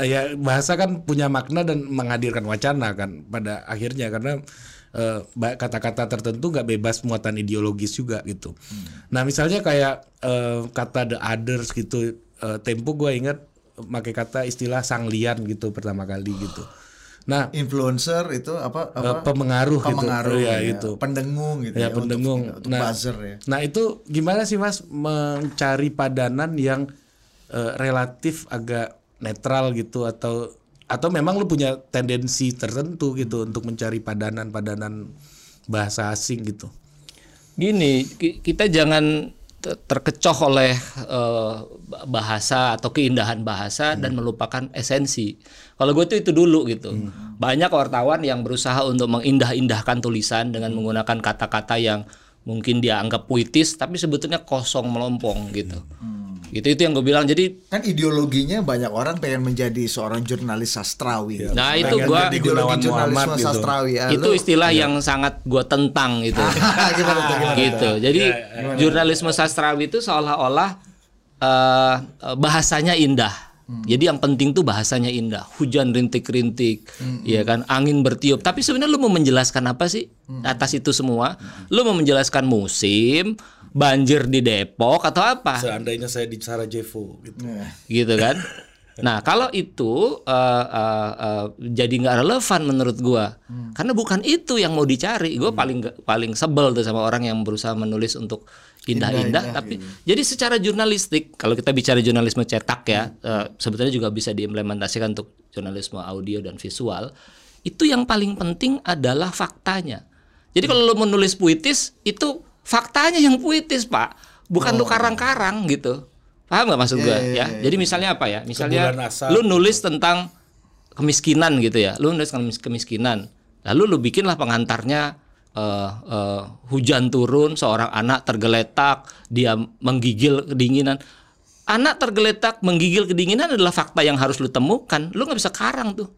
ya bahasa kan punya makna dan menghadirkan wacana kan pada akhirnya karena eh, ba- kata-kata tertentu nggak bebas muatan ideologis juga gitu. Nah misalnya kayak eh, kata the others gitu, eh, tempo gue ingat pakai kata istilah sanglian gitu pertama kali gitu. Nah influencer itu apa apa pemengaruh, pengaruh gitu, ya, ya, itu. pendengung gitu ya, ya, untuk- pendengung. untuk, nah, buzzer ya. nah itu gimana sih mas mencari padanan yang eh, relatif agak netral gitu atau atau memang lu punya tendensi tertentu gitu untuk mencari padanan-padanan bahasa asing gitu. Gini, ki- kita jangan te- terkecoh oleh eh, bahasa atau keindahan bahasa dan melupakan esensi. Kalau gue tuh itu dulu gitu. Banyak wartawan yang berusaha untuk mengindah-indahkan tulisan dengan menggunakan kata-kata yang mungkin dia anggap puitis tapi sebetulnya kosong melompong gitu. Gitu itu yang gue bilang. Jadi Kan ideologinya banyak orang pengen menjadi seorang jurnalis sastrawi. Nah, itu gua- Gunawan ideologi jurnalisme Muhammad gitu. sastrawi. Ah, itu lu- istilah yang sangat gue tentang gitu. gimana tuh, gimana gitu. Jadi jurnalisme sastrawi itu seolah-olah eh, eh, bahasanya indah. Jadi yang penting tuh bahasanya indah. Hujan rintik-rintik, ya kan, angin bertiup. Tapi sebenarnya lu mau menjelaskan apa sih atas itu semua? Lu mau menjelaskan musim, banjir di Depok atau apa? Seandainya saya di Sarajevo gitu. gitu kan. Nah kalau itu eh, eh, eh, jadi nggak relevan menurut gua, karena bukan itu yang mau dicari. Gua paling nggak- paling sebel tuh sama orang yang berusaha menulis untuk indah-indah, tapi jadi secara jurnalistik kalau kita bicara jurnalisme cetak ya, eh, sebetulnya juga bisa diimplementasikan untuk jurnalisme audio dan visual. Itu yang paling penting adalah faktanya. Jadi kalau lo menulis puitis itu faktanya yang puitis pak, bukan lu karang-karang gitu. Paham nggak maksud gue ya? Jadi misalnya apa ya? Misalnya lu nulis tentang kemiskinan gitu ya. Lu nulis tentang kemiskinan. Lalu lu bikinlah pengantarnya eh, eh, hujan turun, seorang anak tergeletak, dia menggigil kedinginan. Anak tergeletak, menggigil kedinginan adalah fakta yang harus lu temukan. Lu nggak bisa karang tuh,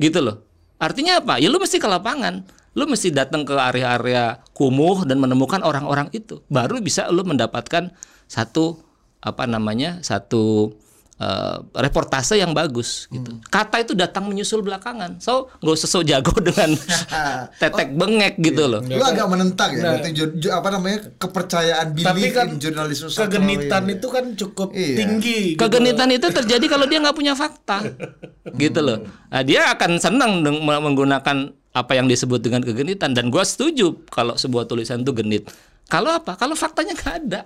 gitu loh. Artinya apa? Ya lu mesti ke lapangan. Lu mesti datang ke area-area kumuh dan menemukan orang-orang itu. Baru bisa lu mendapatkan satu apa namanya satu eh, reportase yang bagus gitu. Kata itu datang menyusul belakangan. So nggak usah sok jago dengan tetek bengek gitu loh. Lu agak menentang ya, berarti ju- ju- apa namanya kepercayaan belief Tapi kan in sastrawi kegenitan itu kan cukup Iya. tinggi. gitu. Kegenitan itu terjadi kalau dia nggak punya fakta, gitu loh. Nah, dia akan senang menggunakan apa yang disebut dengan kegenitan dan gua setuju kalau sebuah tulisan itu genit. Kalau apa? Kalau faktanya nggak ada,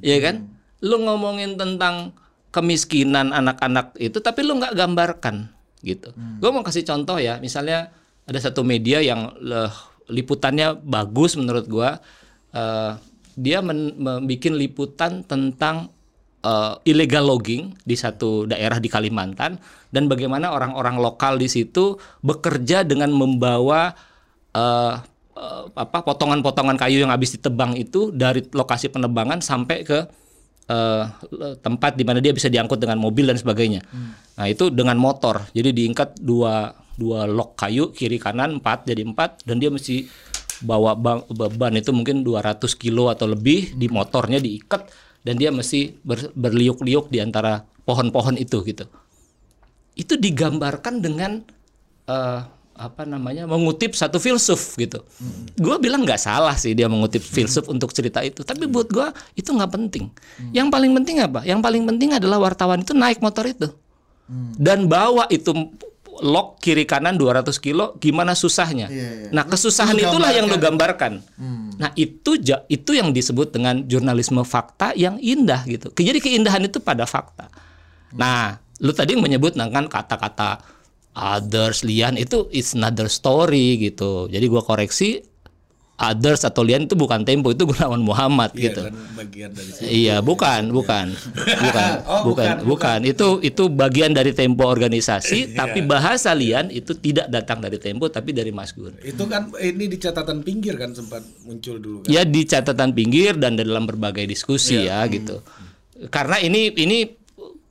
ya kan? Lu ngomongin tentang kemiskinan anak-anak itu, tapi lu nggak gambarkan, gitu. Gua mau kasih contoh ya, misalnya ada satu media yang leh, liputannya bagus menurut gua. Eh, dia membuat liputan tentang eh, illegal logging di satu daerah di Kalimantan dan bagaimana orang-orang lokal di situ bekerja dengan membawa eh, eh, apa potongan-potongan kayu yang habis ditebang itu dari lokasi penebangan sampai ke eh, tempat di mana dia bisa diangkut dengan mobil dan sebagainya. Nah itu dengan motor, jadi diikat dua dua lok kayu kiri kanan empat jadi empat dan dia mesti bawa bang- beban itu mungkin 200 kilo atau lebih di motornya diikat dan dia mesti ber- berliuk-liuk di antara pohon-pohon itu gitu. Itu digambarkan dengan eh, apa namanya mengutip satu filsuf gitu. Gua bilang nggak salah sih dia mengutip filsuf untuk cerita itu, tapi buat gua itu nggak penting. Yang paling penting apa? Yang paling penting adalah wartawan itu naik motor itu dan bawa itu lock kiri kanan 200 kilo gimana susahnya. Iya, iya. Nah, kesusahan Lu itulah yang lu gambarkan. gambarkan. Nah, itu itu yang disebut dengan jurnalisme fakta yang indah gitu. Jadi keindahan itu pada fakta. Nah, lu tadi menyebut nah, kan kata-kata others lian itu it's another story gitu. Jadi gua koreksi others atau lian itu bukan tempo itu Gunawan Muhammad Iya gitu. kan bagian dari situ. Iya, bukan, bukan, bukan, Oh, bukan, bukan, bukan. Itu itu bagian dari tempo organisasi, tapi bahasa lian itu tidak datang dari tempo, tapi dari Mas Gun. Itu kan ini di catatan pinggir kan sempat muncul dulu kan. Ya di catatan pinggir dan dalam berbagai diskusi ya gitu. Karena ini ini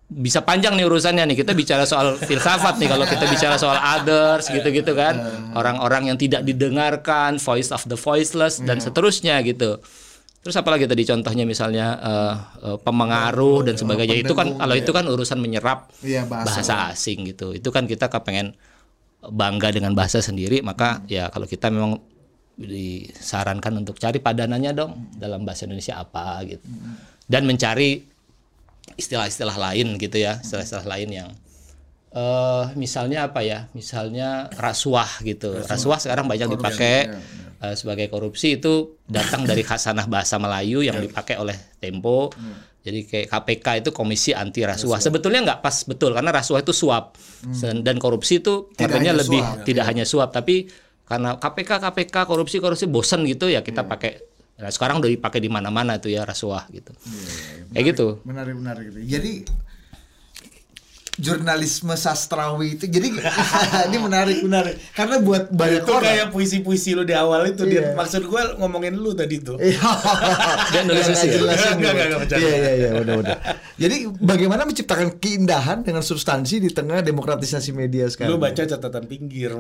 bisa panjang nih urusannya nih. Kita bicara soal filsafat nih kalau kita bicara soal others gitu-gitu kan. Orang-orang yang tidak didengarkan, voice of the voiceless dan seterusnya gitu. Terus apalagi tadi contohnya misalnya eh, eh, pemengaruh dan sebagainya. Itu kan kalau itu kan urusan menyerap Iya, bahasa. bahasa asing gitu. Itu kan kita kepengen bangga dengan bahasa sendiri, maka ya kalau kita memang disarankan untuk cari padanannya dong dalam bahasa Indonesia apa gitu. Dan mencari istilah-istilah lain gitu ya, istilah-istilah lain yang eh misalnya apa ya? Misalnya rasuah gitu. Rasuah sekarang banyak dipakai eh, sebagai korupsi itu datang dari khasanah bahasa Melayu yang dipakai oleh Tempo. Jadi kayak KPK itu Komisi Anti Rasuah. Sebetulnya nggak pas betul karena rasuah itu suap Sen- dan korupsi itu Tidak artinya lebih suap. tidak hanya suap tapi karena KPK KPK korupsi korupsi bosan gitu ya kita pakai. Nah, sekarang udah dipakai di mana-mana tuh ya rasuah gitu. Kayak gitu. menarik menarik gitu. Jadi jurnalisme sastrawi itu jadi ini menarik menarik karena buat banyak itu orang kayak puisi-puisi lu di awal itu Iya. dia maksud gua ngomongin lu tadi tuh Iya. Dia nulis bercanda. Iya iya iya udah udah. Jadi bagaimana menciptakan keindahan dengan substansi di tengah demokratisasi media sekarang? lu baca catatan pinggir.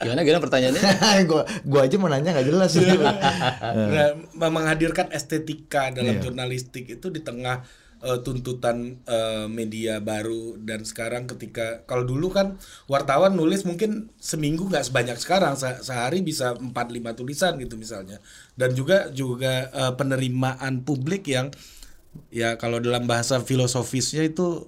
Gimana gimana pertanyaannya? gua gua aja mau nanya nggak jelas itu. Nah, menghadirkan estetika dalam Iya. jurnalistik itu di tengah eh, tuntutan eh, media baru dan sekarang ketika kalau dulu kan wartawan nulis mungkin seminggu nggak sebanyak sekarang Se- sehari bisa 4 5 tulisan gitu misalnya. Dan juga juga eh, penerimaan publik yang ya kalau dalam bahasa filosofisnya itu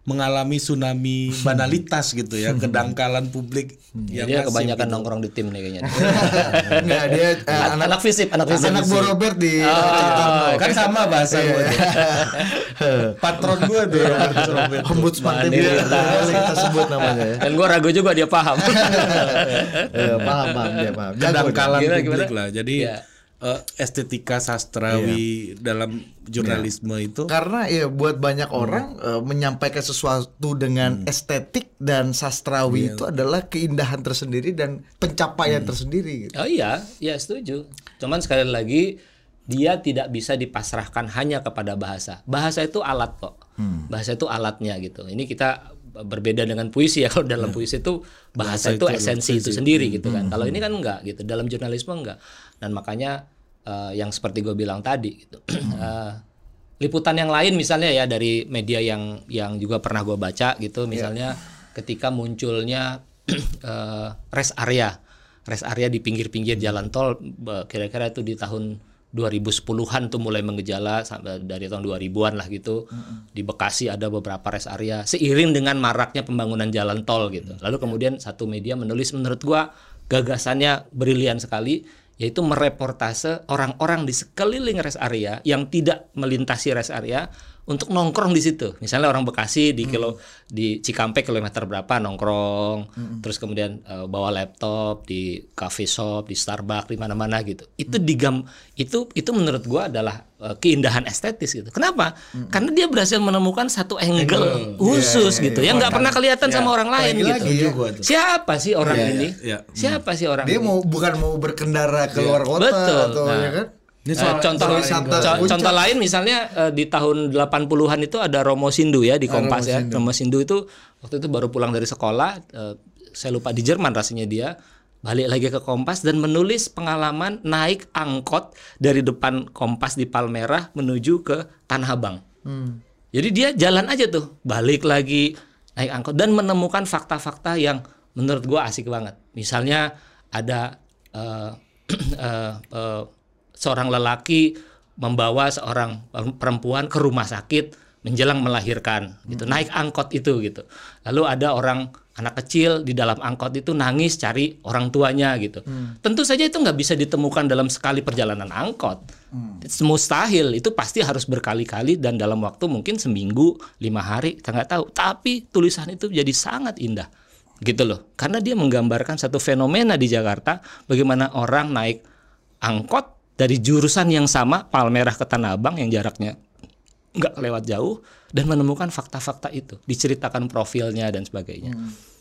mengalami tsunami banalitas gitu ya kedangkalan publik yang Dia kebanyakan gitu. nongkrong di tim nih kayaknya. Enggak dia eh, anak, anak anak visip, anak visip. anak Bo Robert di Oh, kan sama bahasa Iya, gue iya. patron gue tuh Robert Robert. Ombudsman Nah, dia kita sebut namanya ya. Dan gue ragu juga dia paham. Eh, paham paham dia paham. Kedangkalan publik gimana? lah jadi Iya. Eh, estetika sastrawi dalam jurnalisme itu Karena ya buat banyak orang eh, menyampaikan sesuatu dengan estetik dan sastrawi itu adalah keindahan tersendiri dan pencapaian tersendiri gitu. Oh iya, ya setuju. Cuman sekali lagi dia tidak bisa dipasrahkan hanya kepada bahasa. Bahasa itu alat kok. Bahasa itu alatnya gitu. Ini kita berbeda dengan puisi ya. Kalau dalam puisi itu bahasa, Bahasa itu itu esensi itu sendiri gitu kan. Kalau ini kan enggak gitu. Dalam jurnalisme enggak. Dan makanya eh, yang seperti gue bilang tadi gitu. Eh, liputan yang lain misalnya ya dari media yang yang juga pernah gue baca gitu misalnya ketika munculnya eh, rest area rest area di pinggir-pinggir jalan tol kira-kira itu di tahun 2010-an tuh mulai mengejala sampai dari tahun 2000-an lah gitu. Di Bekasi ada beberapa rest area seiring dengan maraknya pembangunan jalan tol gitu. Lalu kemudian satu media menulis menurut gua gagasannya brilian sekali yaitu mereportase orang-orang di sekeliling rest area yang tidak melintasi rest area untuk nongkrong di situ. Misalnya orang Bekasi di kilo di Cikampek kilometer berapa nongkrong, terus kemudian eh, bawa laptop di coffee shop, di Starbucks, di mana-mana gitu. Itu digam itu itu menurut gua adalah eh, keindahan estetis gitu. Kenapa? Karena dia berhasil menemukan satu angle khusus gitu yang nggak pernah kelihatan sama orang lain gitu. Tuh. Siapa sih orang ini? iya. Siapa sih orang Dia ini? mau bukan mau berkendara ke luar kota Betul. atau Nah. ya kan? Ini soal- contoh soal wisata co- contoh lain misalnya eh, di tahun 80-an itu ada Romo Sindu ya di Kompas ya. Romo Sindu itu waktu itu baru pulang dari sekolah, eh, saya lupa di Jerman rasanya dia balik lagi ke Kompas dan menulis pengalaman naik angkot dari depan Kompas di Palmerah menuju ke Tanah Abang. Jadi dia jalan aja tuh, balik lagi naik angkot dan menemukan fakta-fakta yang menurut gua asik banget. Misalnya ada eh, eh, eh, seorang lelaki membawa seorang perempuan ke rumah sakit menjelang melahirkan gitu. Naik angkot itu gitu. Lalu ada orang anak kecil di dalam angkot itu nangis cari orang tuanya gitu. Tentu saja itu nggak bisa ditemukan dalam sekali perjalanan angkot. Mustahil itu pasti harus berkali-kali dan dalam waktu mungkin seminggu lima hari kita nggak tahu. Tapi tulisan itu jadi sangat indah gitu loh. Karena dia menggambarkan satu fenomena di Jakarta bagaimana orang naik angkot dari jurusan yang sama Palmerah ke Tanah Abang yang jaraknya nggak lewat jauh dan menemukan fakta-fakta itu diceritakan profilnya dan sebagainya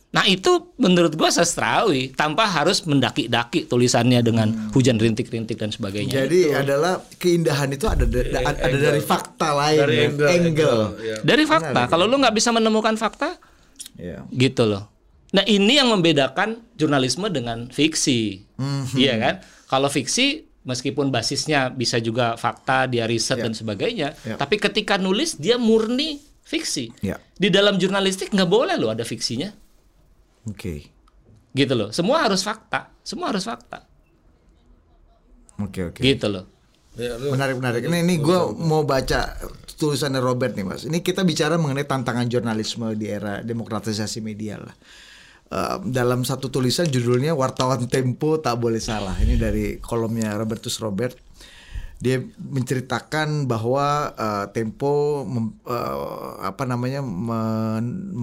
Nah itu menurut gua sastrawi tanpa harus mendaki-daki tulisannya dengan hujan rintik-rintik dan sebagainya. Jadi adalah keindahan itu ada da- ada, ada dari fakta lain, Dari ya. angle, angle. ya. Dari fakta, kalau lu nggak bisa menemukan fakta, Iya. gitu loh. Nah ini yang membedakan jurnalisme dengan fiksi, iya kan? Kalau fiksi meskipun basisnya bisa juga fakta, dia riset dan sebagainya, Ya. tapi ketika nulis dia murni fiksi. Ya. Di dalam jurnalistik nggak boleh loh ada fiksinya, Oke. gitu loh. Semua harus fakta, semua harus fakta, Oke, oke. gitu loh. Ya, lu- Menarik menarik. Ini ini gue mau baca tulisannya Robert nih mas. Ini kita bicara mengenai tantangan jurnalisme di era demokratisasi media lah. Dalam satu tulisan judulnya wartawan Tempo tak boleh salah. Ini dari kolomnya Robertus Robert. Dia menceritakan bahwa eh, Tempo mem- eh, apa namanya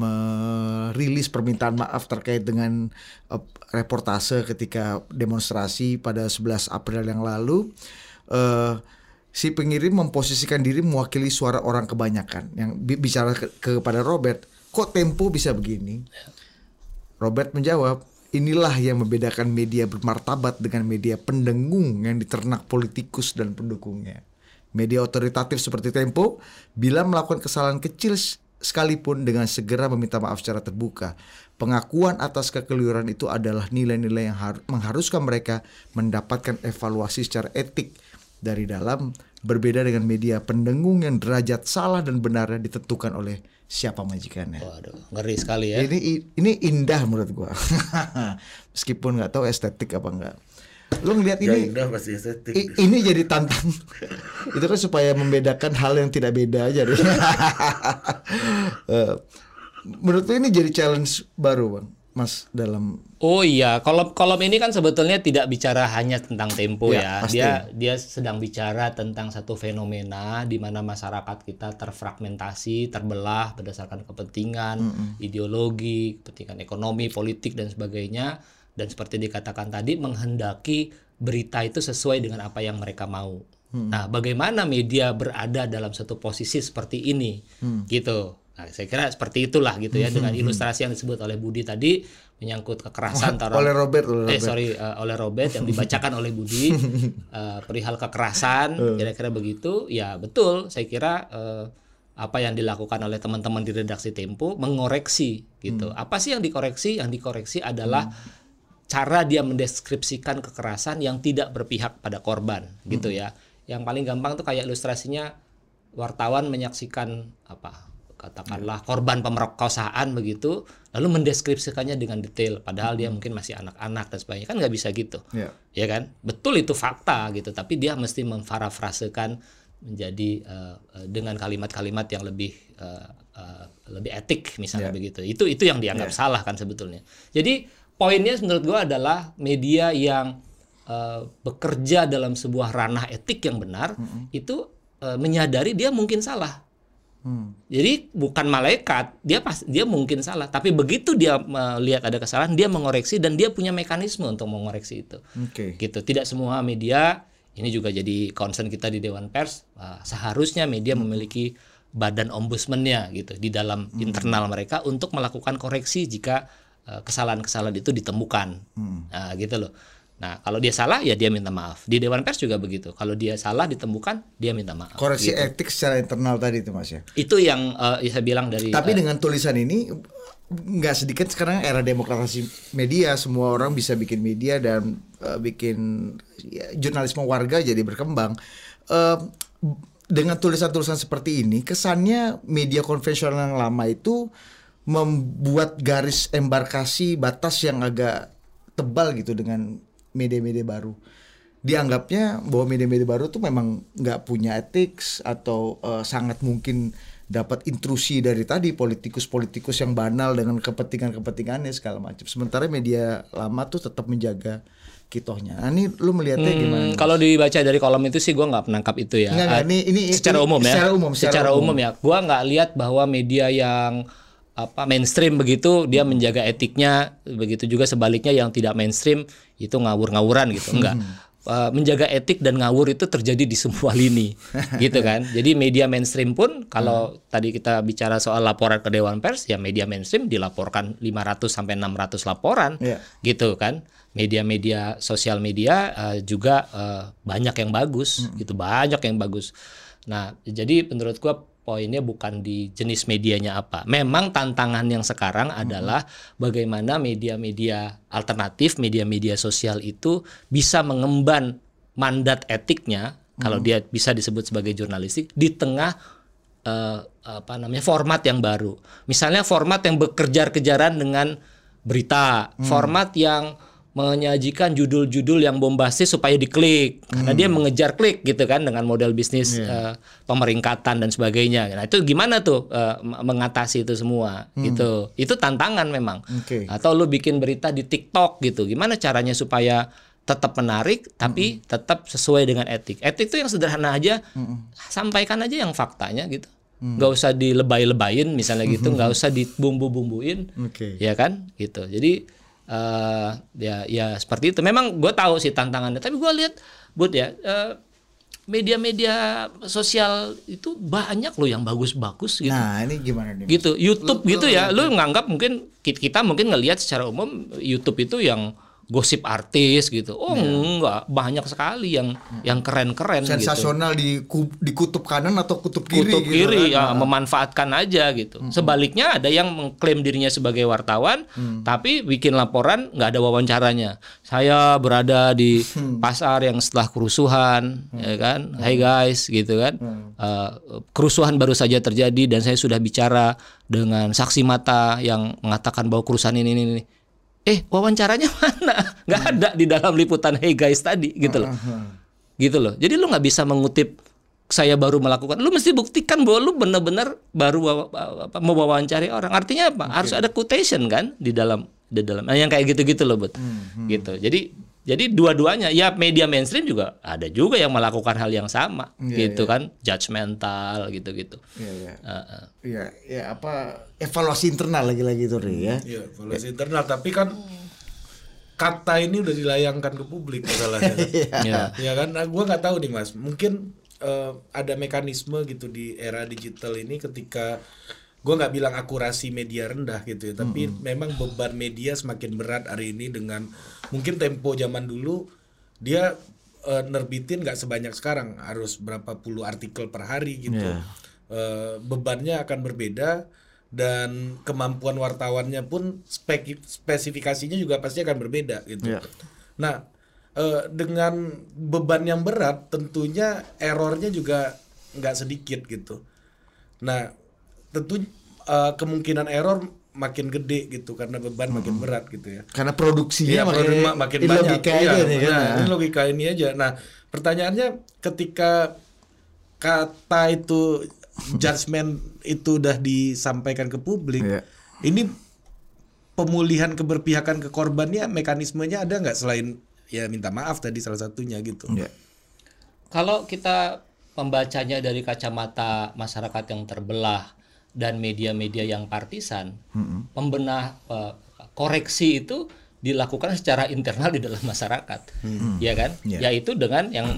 merilis permintaan maaf terkait dengan eh, reportase ketika demonstrasi pada 11 April yang lalu. Eh, si pengirim memposisikan diri mewakili suara orang kebanyakan yang bi- bicara ke- kepada Robert, kok Tempo bisa begini? Robert menjawab, inilah yang membedakan media bermartabat dengan media pendengung yang diternak politikus dan pendukungnya. Media otoritatif seperti Tempo, bila melakukan kesalahan kecil sekalipun dengan segera meminta maaf secara terbuka. Pengakuan atas kekeliruan itu adalah nilai-nilai yang har- mengharuskan mereka mendapatkan evaluasi secara etik dari dalam berbeda dengan media pendengung yang derajat salah dan benarnya ditentukan oleh siapa majikannya. Waduh, ngeri sekali ya. Ini ini indah menurut gua. Meskipun nggak tahu estetik apa enggak. Lu ngeliat Ya ini udah pasti estetik. i- ini jadi tantang. Itu kan supaya membedakan hal yang tidak beda aja deh. Eh, menurut lu ini jadi challenge baru, Bang. Mas dalam Oh iya, kolom kolom ini kan sebetulnya tidak bicara hanya tentang tempo Ya, ya. pasti. Dia dia sedang bicara tentang satu fenomena di mana masyarakat kita terfragmentasi, terbelah berdasarkan kepentingan, ideologi, kepentingan ekonomi, politik dan sebagainya. Dan seperti dikatakan tadi menghendaki berita itu sesuai dengan apa yang mereka mau. Nah, bagaimana media berada dalam satu posisi seperti ini, gitu. Nah, saya kira seperti itulah gitu ya dengan ilustrasi yang disebut oleh Budi tadi menyangkut kekerasan antara oleh Robert, oleh eh Robert. sorry eh, oleh Robert yang dibacakan oleh Budi eh, perihal kekerasan kira-kira begitu. Ya betul saya kira eh, apa yang dilakukan oleh teman-teman di redaksi Tempo mengoreksi gitu. Apa sih yang dikoreksi? Yang dikoreksi adalah cara dia mendeskripsikan kekerasan yang tidak berpihak pada korban gitu ya. Yang paling gampang tuh kayak ilustrasinya wartawan menyaksikan apa katakanlah korban pemerkosaan begitu lalu mendeskripsikannya dengan detail padahal dia mungkin masih anak-anak dan sebagainya. Kan nggak bisa gitu. Ya. ya kan? Betul itu fakta gitu tapi dia mesti memparafrasekan menjadi eh, dengan kalimat-kalimat yang lebih eh, eh, lebih etik misalnya Ya. begitu. Itu itu yang dianggap salah kan sebetulnya. Jadi poinnya menurut gua adalah media yang eh, bekerja dalam sebuah ranah etik yang benar itu eh, menyadari dia mungkin salah Hmm. jadi bukan malaikat, dia pas dia mungkin salah, tapi begitu dia melihat ada kesalahan, dia mengoreksi dan dia punya mekanisme untuk mengoreksi itu. Oke. Gitu. Tidak semua media ini juga jadi concern kita di Dewan Pers, ah, seharusnya media memiliki badan ombudsmannya gitu di dalam internal mereka untuk melakukan koreksi jika eh, kesalahan-kesalahan itu ditemukan. Nah, gitu loh. Nah, kalau dia salah ya dia minta maaf. Di Dewan Pers juga begitu. Kalau dia salah ditemukan, dia minta maaf. Koreksi Gitu. etik secara internal tadi itu Mas ya. Itu yang eh, saya bilang dari Tapi eh, dengan tulisan ini nggak sedikit sekarang era demokrasi media semua orang bisa bikin media dan eh, bikin ya, jurnalisme warga jadi berkembang. Eh, dengan tulisan-tulisan seperti ini kesannya media konvensional yang lama itu membuat garis embarkasi batas yang agak tebal gitu dengan media-media baru. Dianggapnya bahwa media-media baru tuh memang nggak punya etik atau eh, sangat mungkin dapat intrusi dari tadi politikus-politikus yang banal dengan kepentingan-kepentingannya segala macam. Sementara media lama tuh tetap menjaga kitohnya. Nah, ini lu melihatnya gimana? Hmm, kalau dibaca dari kolom itu sih gua nggak menangkap itu ya. Enggak, enggak, ini- ini- secara ini umum ya. secara umum, secara Secara umum. umum ya. Gua nggak lihat bahwa media yang apa mainstream begitu dia Hmm. menjaga etiknya begitu juga sebaliknya yang tidak mainstream itu ngawur-ngawuran gitu enggak uh, menjaga etik dan ngawur itu terjadi di semua lini, gitu kan. Jadi media mainstream pun kalau Hmm. tadi kita bicara soal laporan ke Dewan Pers, ya media mainstream dilaporkan 500 sampai 600 laporan, Iya. gitu kan. Media-media sosial media uh, juga uh, banyak yang bagus, Hmm. gitu banyak yang bagus. Nah, jadi menurut gua poinnya bukan di jenis medianya apa. Memang tantangan yang sekarang adalah bagaimana media-media alternatif, media-media sosial itu bisa mengemban mandat etiknya kalau dia bisa disebut sebagai jurnalistik di tengah eh, apa namanya format yang baru. Misalnya format yang bekerjar-kejaran dengan berita, format yang menyajikan judul-judul yang bombastis supaya diklik karena dia mengejar klik gitu kan dengan model bisnis eh, pemeringkatan dan sebagainya. Nah, itu gimana tuh m- mengatasi itu semua gitu. Itu tantangan memang. Oke. Atau lu bikin berita di TikTok gitu. Gimana caranya supaya tetap menarik tapi tetap sesuai dengan etik. Etik itu yang sederhana aja. Sampaikan aja yang faktanya gitu. nggak usah dilebay-lebayin misalnya gitu, nggak usah dibumbu-bumbuin Oke. ya kan gitu jadi eh ya ya seperti itu. Memang gue tahu sih tantangannya tapi gue lihat bud ya eh, media-media sosial itu banyak loh yang bagus-bagus gitu. Nah, ini gimana nih? gitu YouTube gitu ya. lu nganggap mungkin ki- kita mungkin ngelihat secara umum YouTube itu yang gosip artis gitu oh enggak banyak sekali yang yang keren-keren gitu Sensasional di di kutub kanan atau kutub kiri kutub gitu kiri kan? ya memanfaatkan aja gitu. Sebaliknya ada yang mengklaim dirinya sebagai wartawan tapi bikin laporan nggak ada wawancaranya. Saya berada di pasar yang setelah kerusuhan ya kan. Hai guys gitu kan. Eh, kerusuhan baru saja terjadi dan saya sudah bicara dengan saksi mata yang mengatakan bahwa kerusuhan ini ini, ini. Eh, wawancaranya mana? nggak ada di dalam liputan Hey guys tadi gitu loh gitu loh. Jadi lu nggak bisa mengutip saya baru melakukan. Lu mesti buktikan bahwa lu benar-benar baru apa, mewawancari orang. Artinya apa? Harus ada quotation kan di dalam di dalam. Nah, yang kayak gitu-gitu loh, Bud. Gitu. Jadi jadi dua-duanya ya media mainstream juga ada juga yang melakukan hal yang sama Iya, gitu kan, judgmental gitu-gitu. Iya, iya. Heeh. Iya, ya apa evaluasi internal lagi-lagi itu Ri ya. Iya, evaluasi internal tapi kan kata ini udah dilayangkan ke publik masalahnya. Ya. ya kan, nah, gua nggak tahu nih mas. Mungkin eh, ada mekanisme gitu di era digital ini ketika gua nggak bilang akurasi media rendah gitu ya, tapi memang beban media semakin berat hari ini dengan mungkin tempo zaman dulu dia eh, nerbitin nggak sebanyak sekarang harus berapa puluh artikel per hari gitu. Eh, bebannya akan berbeda dan kemampuan wartawannya pun spek spesifikasinya juga pasti akan berbeda gitu. Iya. Nah, eh, dengan beban yang berat tentunya errornya juga nggak sedikit gitu. Nah, tentu eh, kemungkinan error makin gede gitu karena beban makin berat gitu ya. Karena produksinya Iya, makin, makin ini banyak. logika Iya, aja nih kan. nah, Nah. Ini logika ini aja. Nah, pertanyaannya ketika kata itu judgement itu udah disampaikan ke publik, Iya. ini pemulihan keberpihakan ke korbannya mekanismenya ada nggak selain ya minta maaf tadi salah satunya gitu. Iya. Kalau kita membacanya dari kacamata masyarakat yang terbelah dan media-media yang partisan, pembenah eh, koreksi itu dilakukan secara internal di dalam masyarakat, ya kan? Iya. Yaitu dengan yang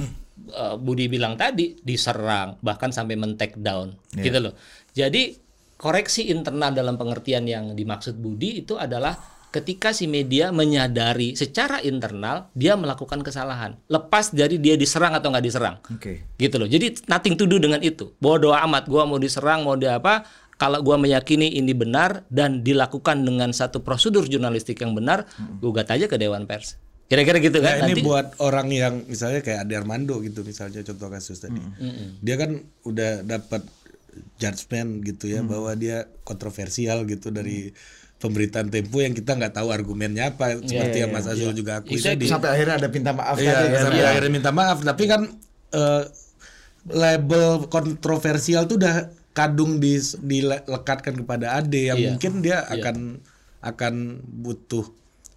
eh, Budi bilang tadi diserang bahkan sampai men-take down, gitu loh. Jadi koreksi internal dalam pengertian yang dimaksud Budi itu adalah ketika si media menyadari secara internal dia melakukan kesalahan, lepas dari dia diserang atau nggak diserang Oke. gitu loh. Jadi nothing to do dengan itu. Bodoh amat gua mau diserang mau di apa kalau gua meyakini ini benar dan dilakukan dengan satu prosedur jurnalistik yang benar, gugat aja ke dewan pers. Kira-kira gitu kan Nah, nanti. ini buat orang yang misalnya kayak Ade Armando gitu misalnya contoh kasus tadi. Dia kan udah dapat judgement gitu ya bahwa dia kontroversial gitu dari pemberitaan Tempo yang kita nggak tahu argumennya apa seperti yang Mas Azul juga akui tadi. Sampai akhirnya ada minta maaf Iya, tadi kan. sampai akhirnya minta maaf. Tapi kan eh, label kontroversial tuh udah kadung di dilekatkan kepada Ade yang Iya. mungkin dia akan akan butuh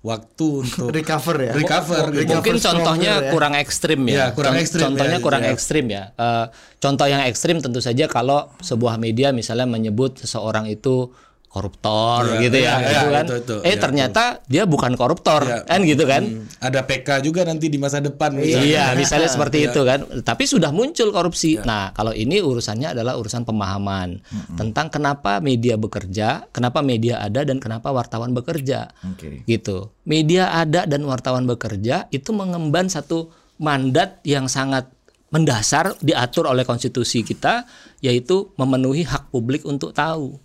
waktu untuk Recover ya. recover gitu. Mungkin Recover contohnya ya. kurang ekstrim ya. Ya, kurang Con- ekstrim Contohnya ya, kurang ya. ekstrim ya. Eh, contoh yang ekstrim tentu saja kalau sebuah media misalnya menyebut seseorang itu koruptor Iya, gitu ya, iya, gitu iya, kan. itu, itu, eh iya, ternyata dia bukan koruptor Iya. kan gitu kan. Hmm, ada PK juga nanti di masa depan misalnya. Iya, misalnya seperti itu kan. Tapi sudah muncul korupsi. Iya. Nah, kalau ini urusannya adalah urusan pemahaman tentang kenapa media bekerja, kenapa media ada dan kenapa wartawan bekerja. Oke. Gitu. Media ada dan wartawan bekerja itu mengemban satu mandat yang sangat mendasar diatur oleh konstitusi kita yaitu memenuhi hak publik untuk tahu.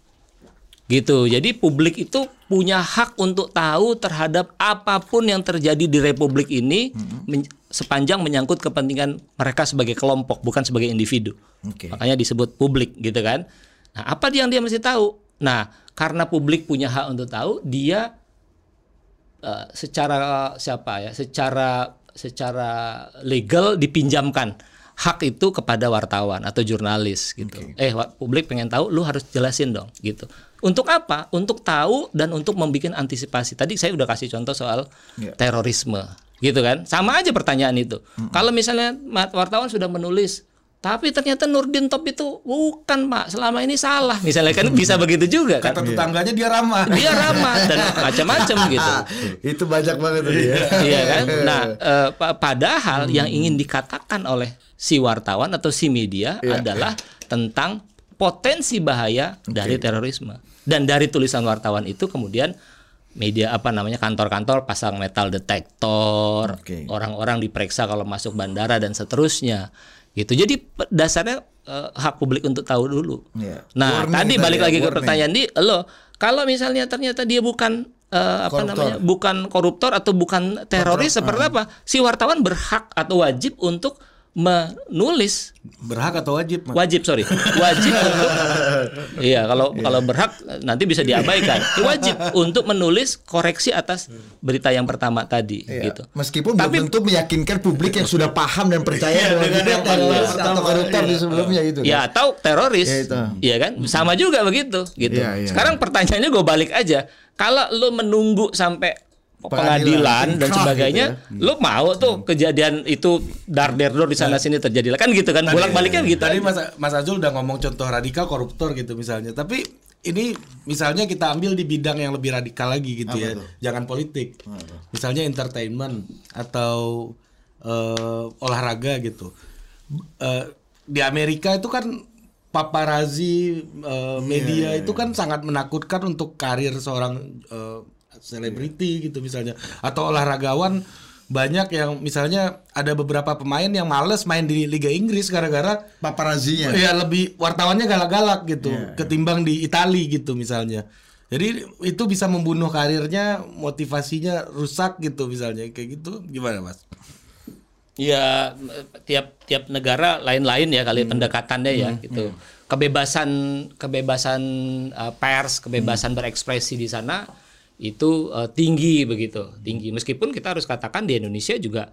Gitu. Jadi publik itu punya hak untuk tahu terhadap apa pun yang terjadi di republik ini men- sepanjang menyangkut kepentingan mereka sebagai kelompok bukan sebagai individu. Oke. Makanya disebut publik gitu kan. Nah, apa yang dia mesti tahu? Nah, karena publik punya hak untuk tahu, dia eh, secara siapa ya? Secara secara legal dipinjamkan hak itu kepada wartawan atau jurnalis gitu. Eh, wa- publik pengen tahu, lu harus jelasin dong gitu. Untuk apa? Untuk tahu dan untuk membuat antisipasi. Tadi saya udah kasih contoh soal Iya. terorisme, gitu kan? Sama aja pertanyaan itu. Kalau misalnya wartawan sudah menulis tapi ternyata Nurdin Top itu bukan, Pak. Selama ini salah. Misalnya kan bisa begitu juga kan. Kata tetangganya dia ramah. Dia ramah dan macam-macam gitu. itu banyak banget tuh dia. Iya kan? Nah, eh, pa- padahal yang ingin dikatakan oleh si wartawan atau si media adalah tentang potensi bahaya dari terorisme. Dan dari tulisan wartawan itu kemudian media apa namanya kantor-kantor pasang metal detektor, Oke. orang-orang diperiksa kalau masuk bandara dan seterusnya. Gitu. Jadi dasarnya eh, hak publik untuk tahu dulu. Iya. Nah, Warning tadi balik ya, lagi ke warning. pertanyaan di lo, kalau misalnya ternyata dia bukan eh, apa Koruptor. namanya? bukan koruptor atau bukan teroris seperti apa? Si wartawan berhak atau wajib untuk menulis Berhak atau wajib? Mas? wajib sorry wajib untuk iya kalau kalau berhak nanti bisa diabaikan wajib untuk menulis koreksi atas berita yang pertama tadi Iya. gitu Meskipun Tapi- belum tentu meyakinkan publik yang sudah paham dan percaya bahwa dengan dia teroris atau koruptor Iya. di sebelumnya itu. ya atau teroris Ya, itu. iya kan sama juga begitu gitu Iya, iya. sekarang pertanyaannya gue balik aja kalau lu menunggu sampai Pengadilan, pengadilan dan sebagainya gitu lu mau tuh kejadian itu dar der dor di sana sini terjadi kan gitu kan bolak baliknya gitu Tadi. Mas Mas Azul udah ngomong contoh radikal koruptor gitu misalnya. Tapi ini misalnya kita ambil di bidang yang lebih radikal lagi gitu ya. Jangan politik. Misalnya entertainment atau eh, olahraga gitu. Eh, di Amerika itu kan paparazi eh, media itu kan sangat menakutkan untuk karir seorang eh, selebriti gitu misalnya atau olahragawan banyak yang misalnya ada beberapa pemain yang males main di Liga Inggris gara-gara Paparazinya. ya lebih wartawannya galak-galak gitu ketimbang di Itali gitu misalnya. Jadi itu bisa membunuh karirnya, motivasinya rusak gitu misalnya kayak gitu gimana mas? Ya tiap tiap negara lain-lain ya kali pendekatannya ya gitu. Kebebasan kebebasan uh, pers, kebebasan berekspresi di sana itu uh, tinggi begitu, tinggi. Meskipun kita harus katakan di Indonesia juga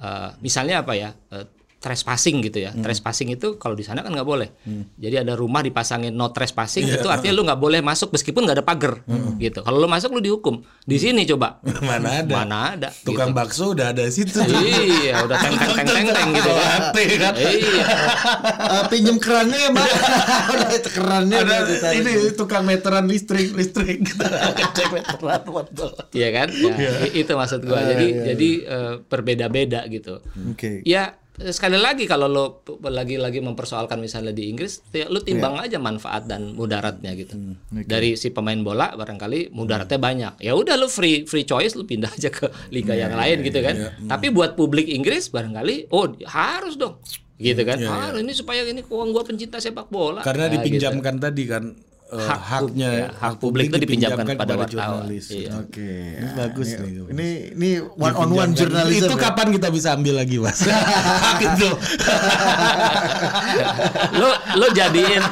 uh, misalnya apa ya? uh, trespassing gitu ya. Trespassing itu kalau di sana kan nggak boleh. Jadi ada rumah dipasangin no trespassing itu artinya lu nggak boleh masuk meskipun nggak ada pagar gitu. Kalau lu masuk lu dihukum. Di sini coba. Mana ada? Mana ada. Tukang gitu. bakso udah ada situ. Iya, udah teng teng teng teng teng gitu kan. Kan? Iya. Eh, pinjem kerannya ya, Mbak. Udah kerannya Ada udah ditarik. ini tukang meteran listrik listrik gitu. Cek meteran. Iya kan? Ya, i- itu maksud gua. Jadi jadi eh, berbeda-beda gitu. Oke. Ya eh, sekali lagi kalau lo lagi-lagi mempersoalkan misalnya di Inggris, ya lo timbang aja manfaat dan mudaratnya gitu. Dari si pemain bola barangkali mudaratnya banyak. Ya udah lo free free choice lo pindah aja ke liga yang lain gitu kan. Tapi buat publik Inggris barangkali oh harus dong. Gitu kan. Harus ini supaya ini uang gua pencinta sepak bola. Karena Nah, gitu. dipinjamkan tadi kan eh, Hak pub- haknya ya, hak publik itu dipinjamkan pada wartawan. jurnalis. Iya. Oke. Ini bagus ini, nih. Ini ini one on one Dipinjamkan. jurnalisme. Itu ya? kapan kita bisa ambil lagi, Mas? gitu. lo lo jadiin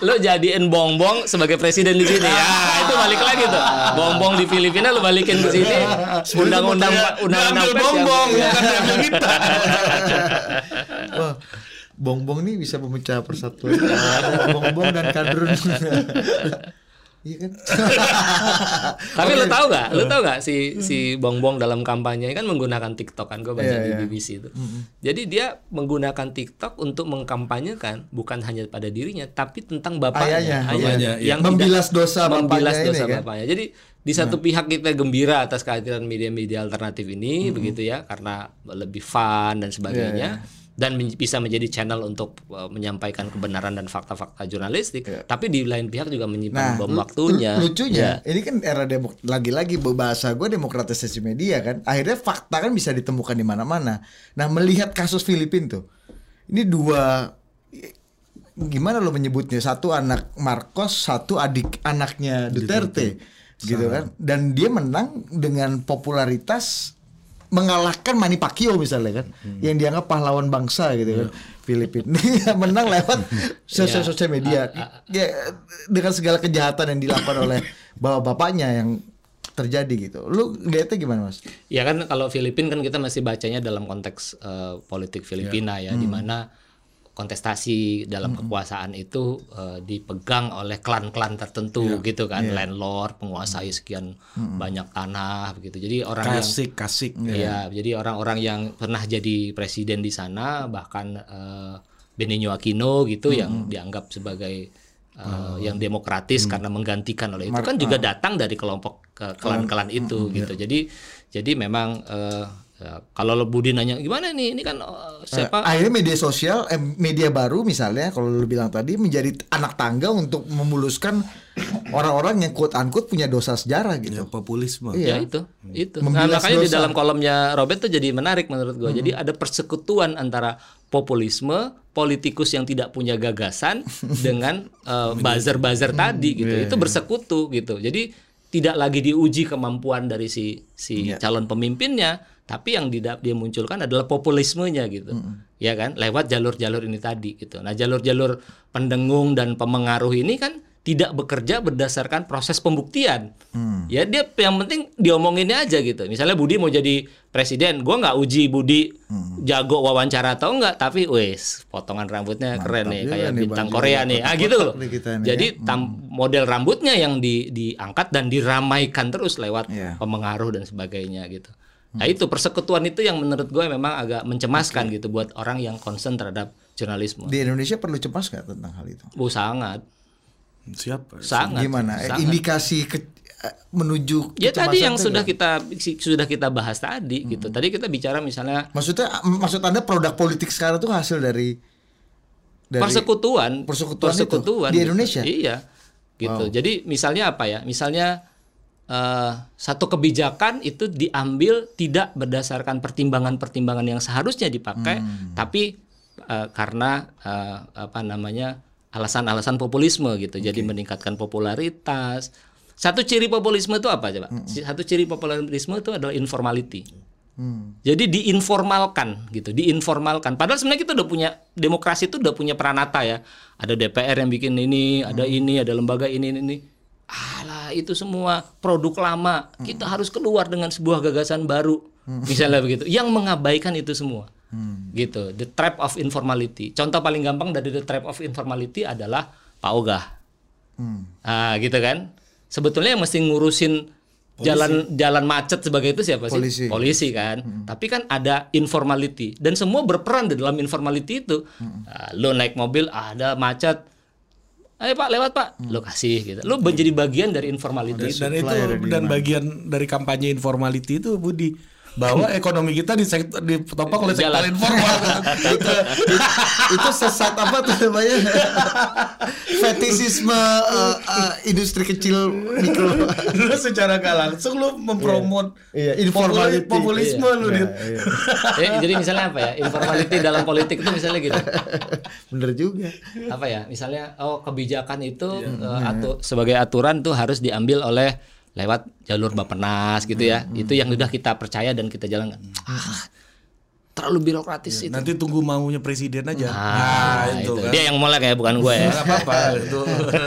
lo jadiin bongbong sebagai presiden di sini ya itu balik lagi tuh bongbong di Filipina lo balikin ke sini undang-undang undang-undang bongbong, ya. bukan ambil kita. Bongbong nih bisa memecah persatuan. Bongbong dan kadrun. Iya kan? Tapi lo tau gak? Lo tau gak si si Bong Bong dalam kampanye kan menggunakan TikTok kan? Gue baca Iya, di iya. BBC itu. Jadi dia menggunakan TikTok untuk mengkampanyekan bukan hanya pada dirinya, tapi tentang bapaknya, Ayahnya, bapaknya, iya. Membilas dosa membilas bapaknya ini dosa kan? bapaknya. Jadi di satu pihak kita gembira atas kehadiran media-media alternatif ini, begitu ya, karena lebih fun dan sebagainya. Dan men- bisa menjadi channel untuk uh, menyampaikan kebenaran dan fakta-fakta jurnalistik, tapi di lain pihak juga menyimpan bom lu- waktunya. lu- lucunya, Ya. ini kan era demok lagi-lagi bahasa gue demokratisasi media kan. Akhirnya fakta kan bisa ditemukan di mana-mana. Nah, melihat kasus Filipin tuh. Ini dua gimana lo menyebutnya? Satu anak Marcos, satu adik anaknya Duterte. Gitu kan. Dan dia menang dengan popularitas mengalahkan Manny Pacquiao misalnya kan. Yang dianggap pahlawan bangsa gitu kan. Filipina Dia menang lewat sosial sosial media. Ya, dengan segala kejahatan yang dilakukan oleh bapak-bapaknya yang terjadi gitu. Lu lihatnya gimana, Mas? Ya kan kalau Filipina kan kita masih bacanya dalam konteks eh, politik Filipina ya, di mana kontestasi dalam kekuasaan itu eh, dipegang oleh klan-klan tertentu gitu kan, landlord menguasai sekian banyak tanah begitu. Jadi orang yang Kasik, kasik. ya, jadi orang-orang yang pernah jadi presiden di sana bahkan eh, Benigno Aquino gitu yang dianggap sebagai eh, yang demokratis karena menggantikan oleh itu kan juga datang dari kelompok ke klan-klan itu gitu. Jadi jadi memang eh, ya, kalau lo Budi nanya gimana nih ini kan eh, siapa Akhirnya media sosial, eh, media baru misalnya kalau lu bilang tadi menjadi anak tangga untuk memuluskan orang-orang yang quote unquote punya dosa sejarah gitu. Ya, populisme. Ya Iya. itu, itu. Nah, makanya di dosa. dalam kolomnya Robert tuh jadi menarik menurut gua. Jadi ada persekutuan antara populisme, politikus yang tidak punya gagasan dengan eh, buzzer-buzzer tadi gitu. Itu bersekutu gitu. Jadi tidak lagi diuji kemampuan dari si si calon pemimpinnya, tapi yang dia munculkan adalah populismenya gitu. Ya kan? Lewat jalur-jalur ini tadi gitu. Nah, jalur-jalur pendengung dan pemengaruh ini kan tidak bekerja berdasarkan proses pembuktian. Ya dia yang penting diomonginnya aja gitu. Misalnya Budi mau jadi presiden, gua nggak uji Budi jago wawancara atau enggak, tapi wes potongan rambutnya keren nih kayak nih, bintang Korea nih. Ah gitu loh. Jadi ya. tam- model rambutnya yang di, diangkat dan diramaikan terus lewat Iya. pemengaruh dan sebagainya gitu. Nah itu persekutuan itu yang menurut gue memang agak mencemaskan gitu buat orang yang concern terhadap jurnalisme. Di Indonesia perlu cemas nggak tentang hal itu? Oh sangat, Siapa? sangat. Gimana? Eh, sangat. Indikasi ke, eh, menuju Ya tadi yang itu sudah kita sudah kita bahas tadi gitu. Tadi kita bicara misalnya Maksudnya maksud Anda produk politik sekarang itu hasil dari dari persekutuan, persekutuan itu di gitu. Indonesia? Iya. Gitu. Jadi misalnya apa ya? Misalnya eh, satu kebijakan itu diambil tidak berdasarkan pertimbangan-pertimbangan yang seharusnya dipakai, Hmm. tapi eh, karena eh, apa namanya alasan-alasan populisme gitu. Jadi meningkatkan popularitas. Satu ciri populisme itu apa coba? Satu ciri populisme itu adalah informality. Hmm. Jadi diinformalkan gitu, diinformalkan. Padahal sebenarnya kita udah punya demokrasi itu udah punya peranata ya. Ada DPR yang bikin ini, ada ini, ada lembaga ini ini. ini. Alah, itu semua produk lama. Kita harus keluar dengan sebuah gagasan baru. Misalnya begitu. Yang mengabaikan itu semua. Gitu. The trap of informality. Contoh paling gampang dari the trap of informality adalah Pak Ogah. Hmm. Ah, gitu kan. Sebetulnya yang mesti ngurusin jalan jalan macet sebagai itu siapa sih? Polisi. kan. Tapi kan ada informality dan semua berperan di dalam informality itu. Ah, lo naik mobil ada macet. Ayo Pak lewat Pak, lo kasih gitu. Lo menjadi bagian dari informality itu. Dan itu dan bagian dari kampanye informality itu Budi bahwa ekonomi kita di sektor ditopang oleh sektor Jalan. informal. itu, itu sesat apa tuh namanya fetisisme eh, eh, industri kecil mikro lu secara gak langsung lu mempromot Iya, informality. populisme lu Iya, Dit. iya. Eh, jadi misalnya apa ya? Informality dalam politik itu misalnya gitu. bener juga apa ya misalnya oh kebijakan itu eh, atu- sebagai aturan tuh harus diambil oleh lewat jalur bapenas gitu ya. Itu yang sudah kita percaya dan kita jalankan. Ah, terlalu birokratis itu. Nanti tunggu maunya presiden aja. Nah, itu, kan. dia yang molek ya bukan gue ya. Nggak apa-apa itu.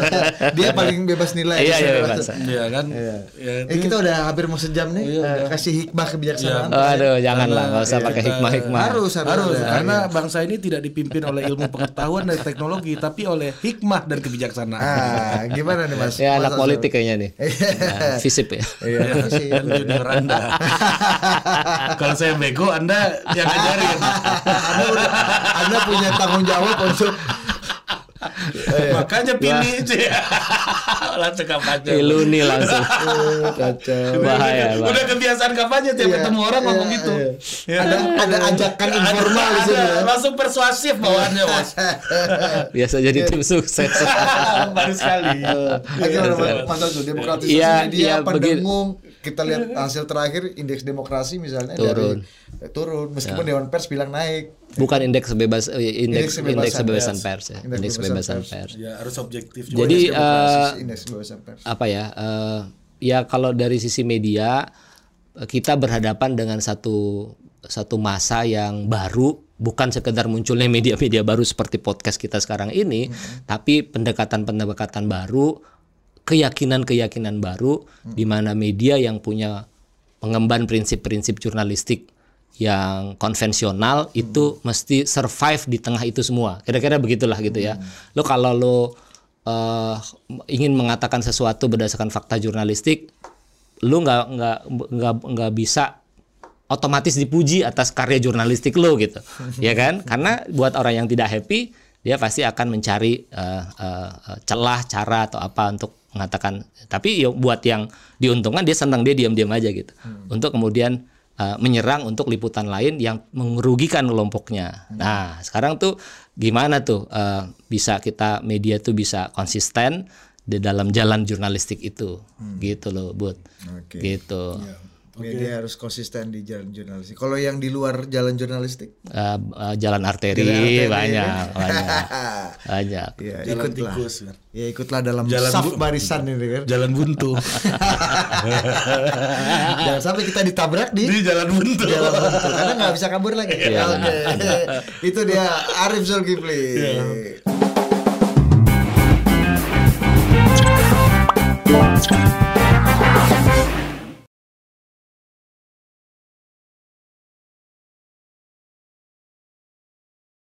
Dia paling bebas nilai. Iya, iya, Saya bebas. Iya kan? Iya. Ya, Eh kita udah hampir mau sejam nih. Eh, kasih hikmah kebijaksanaan. Aduh, janganlah nggak usah Iya, pakai hikmah-hikmah. Harus harus. Harus ada. karena bangsa ini tidak dipimpin oleh ilmu pengetahuan dan teknologi tapi oleh hikmah dan kebijaksanaan. Ah, gimana nih Mas? Ya anak politik kayaknya nih. Iya. Nah, Visip ya. Iya, sih. Junior Anda. Kalau saya bego Anda yang ngajarin. Anda, udah- anda punya tanggung jawab untuk Makanya pilih sih. Langsung kampanye. Ilu nih langsung. Kacau. Bahaya, Udah bahaya. kebiasaan kampanye tiap Iya, ketemu orang ngomong iya, gitu. iya. Ya. ada ada ajakan informal di sini. Ada, ya. langsung persuasif bawaannya, Bos. Biasa jadi tim sukses. Baru sekali. Akhirnya Mas- Mas Azul, demokratisasi Iya, media kita lihat hasil terakhir indeks demokrasi misalnya Turun. dari eh, turun. Meskipun Dewan Pers bilang naik. Bukan indeks bebas eh, indeks Indeks indeks kebebasan pers ya. Indeks Indeks kebebasan kebebasan pers. Ya, harus objektif Jadi Indeks demokrasi, eh, indeks kebebasan pers. apa ya eh, ya kalau dari sisi media kita berhadapan dengan satu satu masa yang baru bukan sekedar munculnya media-media baru seperti podcast kita sekarang ini tapi pendekatan-pendekatan baru keyakinan-keyakinan baru di mana media yang punya pengemban prinsip-prinsip jurnalistik yang konvensional itu mesti survive di tengah itu semua. Kira-kira begitulah gitu ya. Lo kalau lo eh, ingin mengatakan sesuatu berdasarkan fakta jurnalistik lu nggak nggak nggak nggak bisa otomatis dipuji atas karya jurnalistik lo gitu. Ya kan? Karena buat orang yang tidak happy dia pasti akan mencari eh, eh, celah cara atau apa untuk mengatakan tapi ya buat yang diuntungkan dia senang dia diam-diam aja gitu. Untuk kemudian eh, menyerang untuk liputan lain yang merugikan kelompoknya. Nah sekarang tuh gimana tuh eh, bisa kita media tuh bisa konsisten di dalam jalan jurnalistik itu? Gitu loh buat Oke. gitu media harus konsisten di jalan jurnalistik. Kalau yang di luar jalan jurnalistik? Eh, eh, jalan arteri, Jalan arteri, banyak ya. banyak banyak. Ya Jalan ikutlah. tikus, kan. ya ikutlah dalam Jalan saf bu- barisan ini kan Jalan buntu. jangan sampai kita ditabrak di Di jalan buntu. jalan buntu. Karena nggak bisa kabur lagi. Oke. Itu dia Arif Zulkifli. Iya.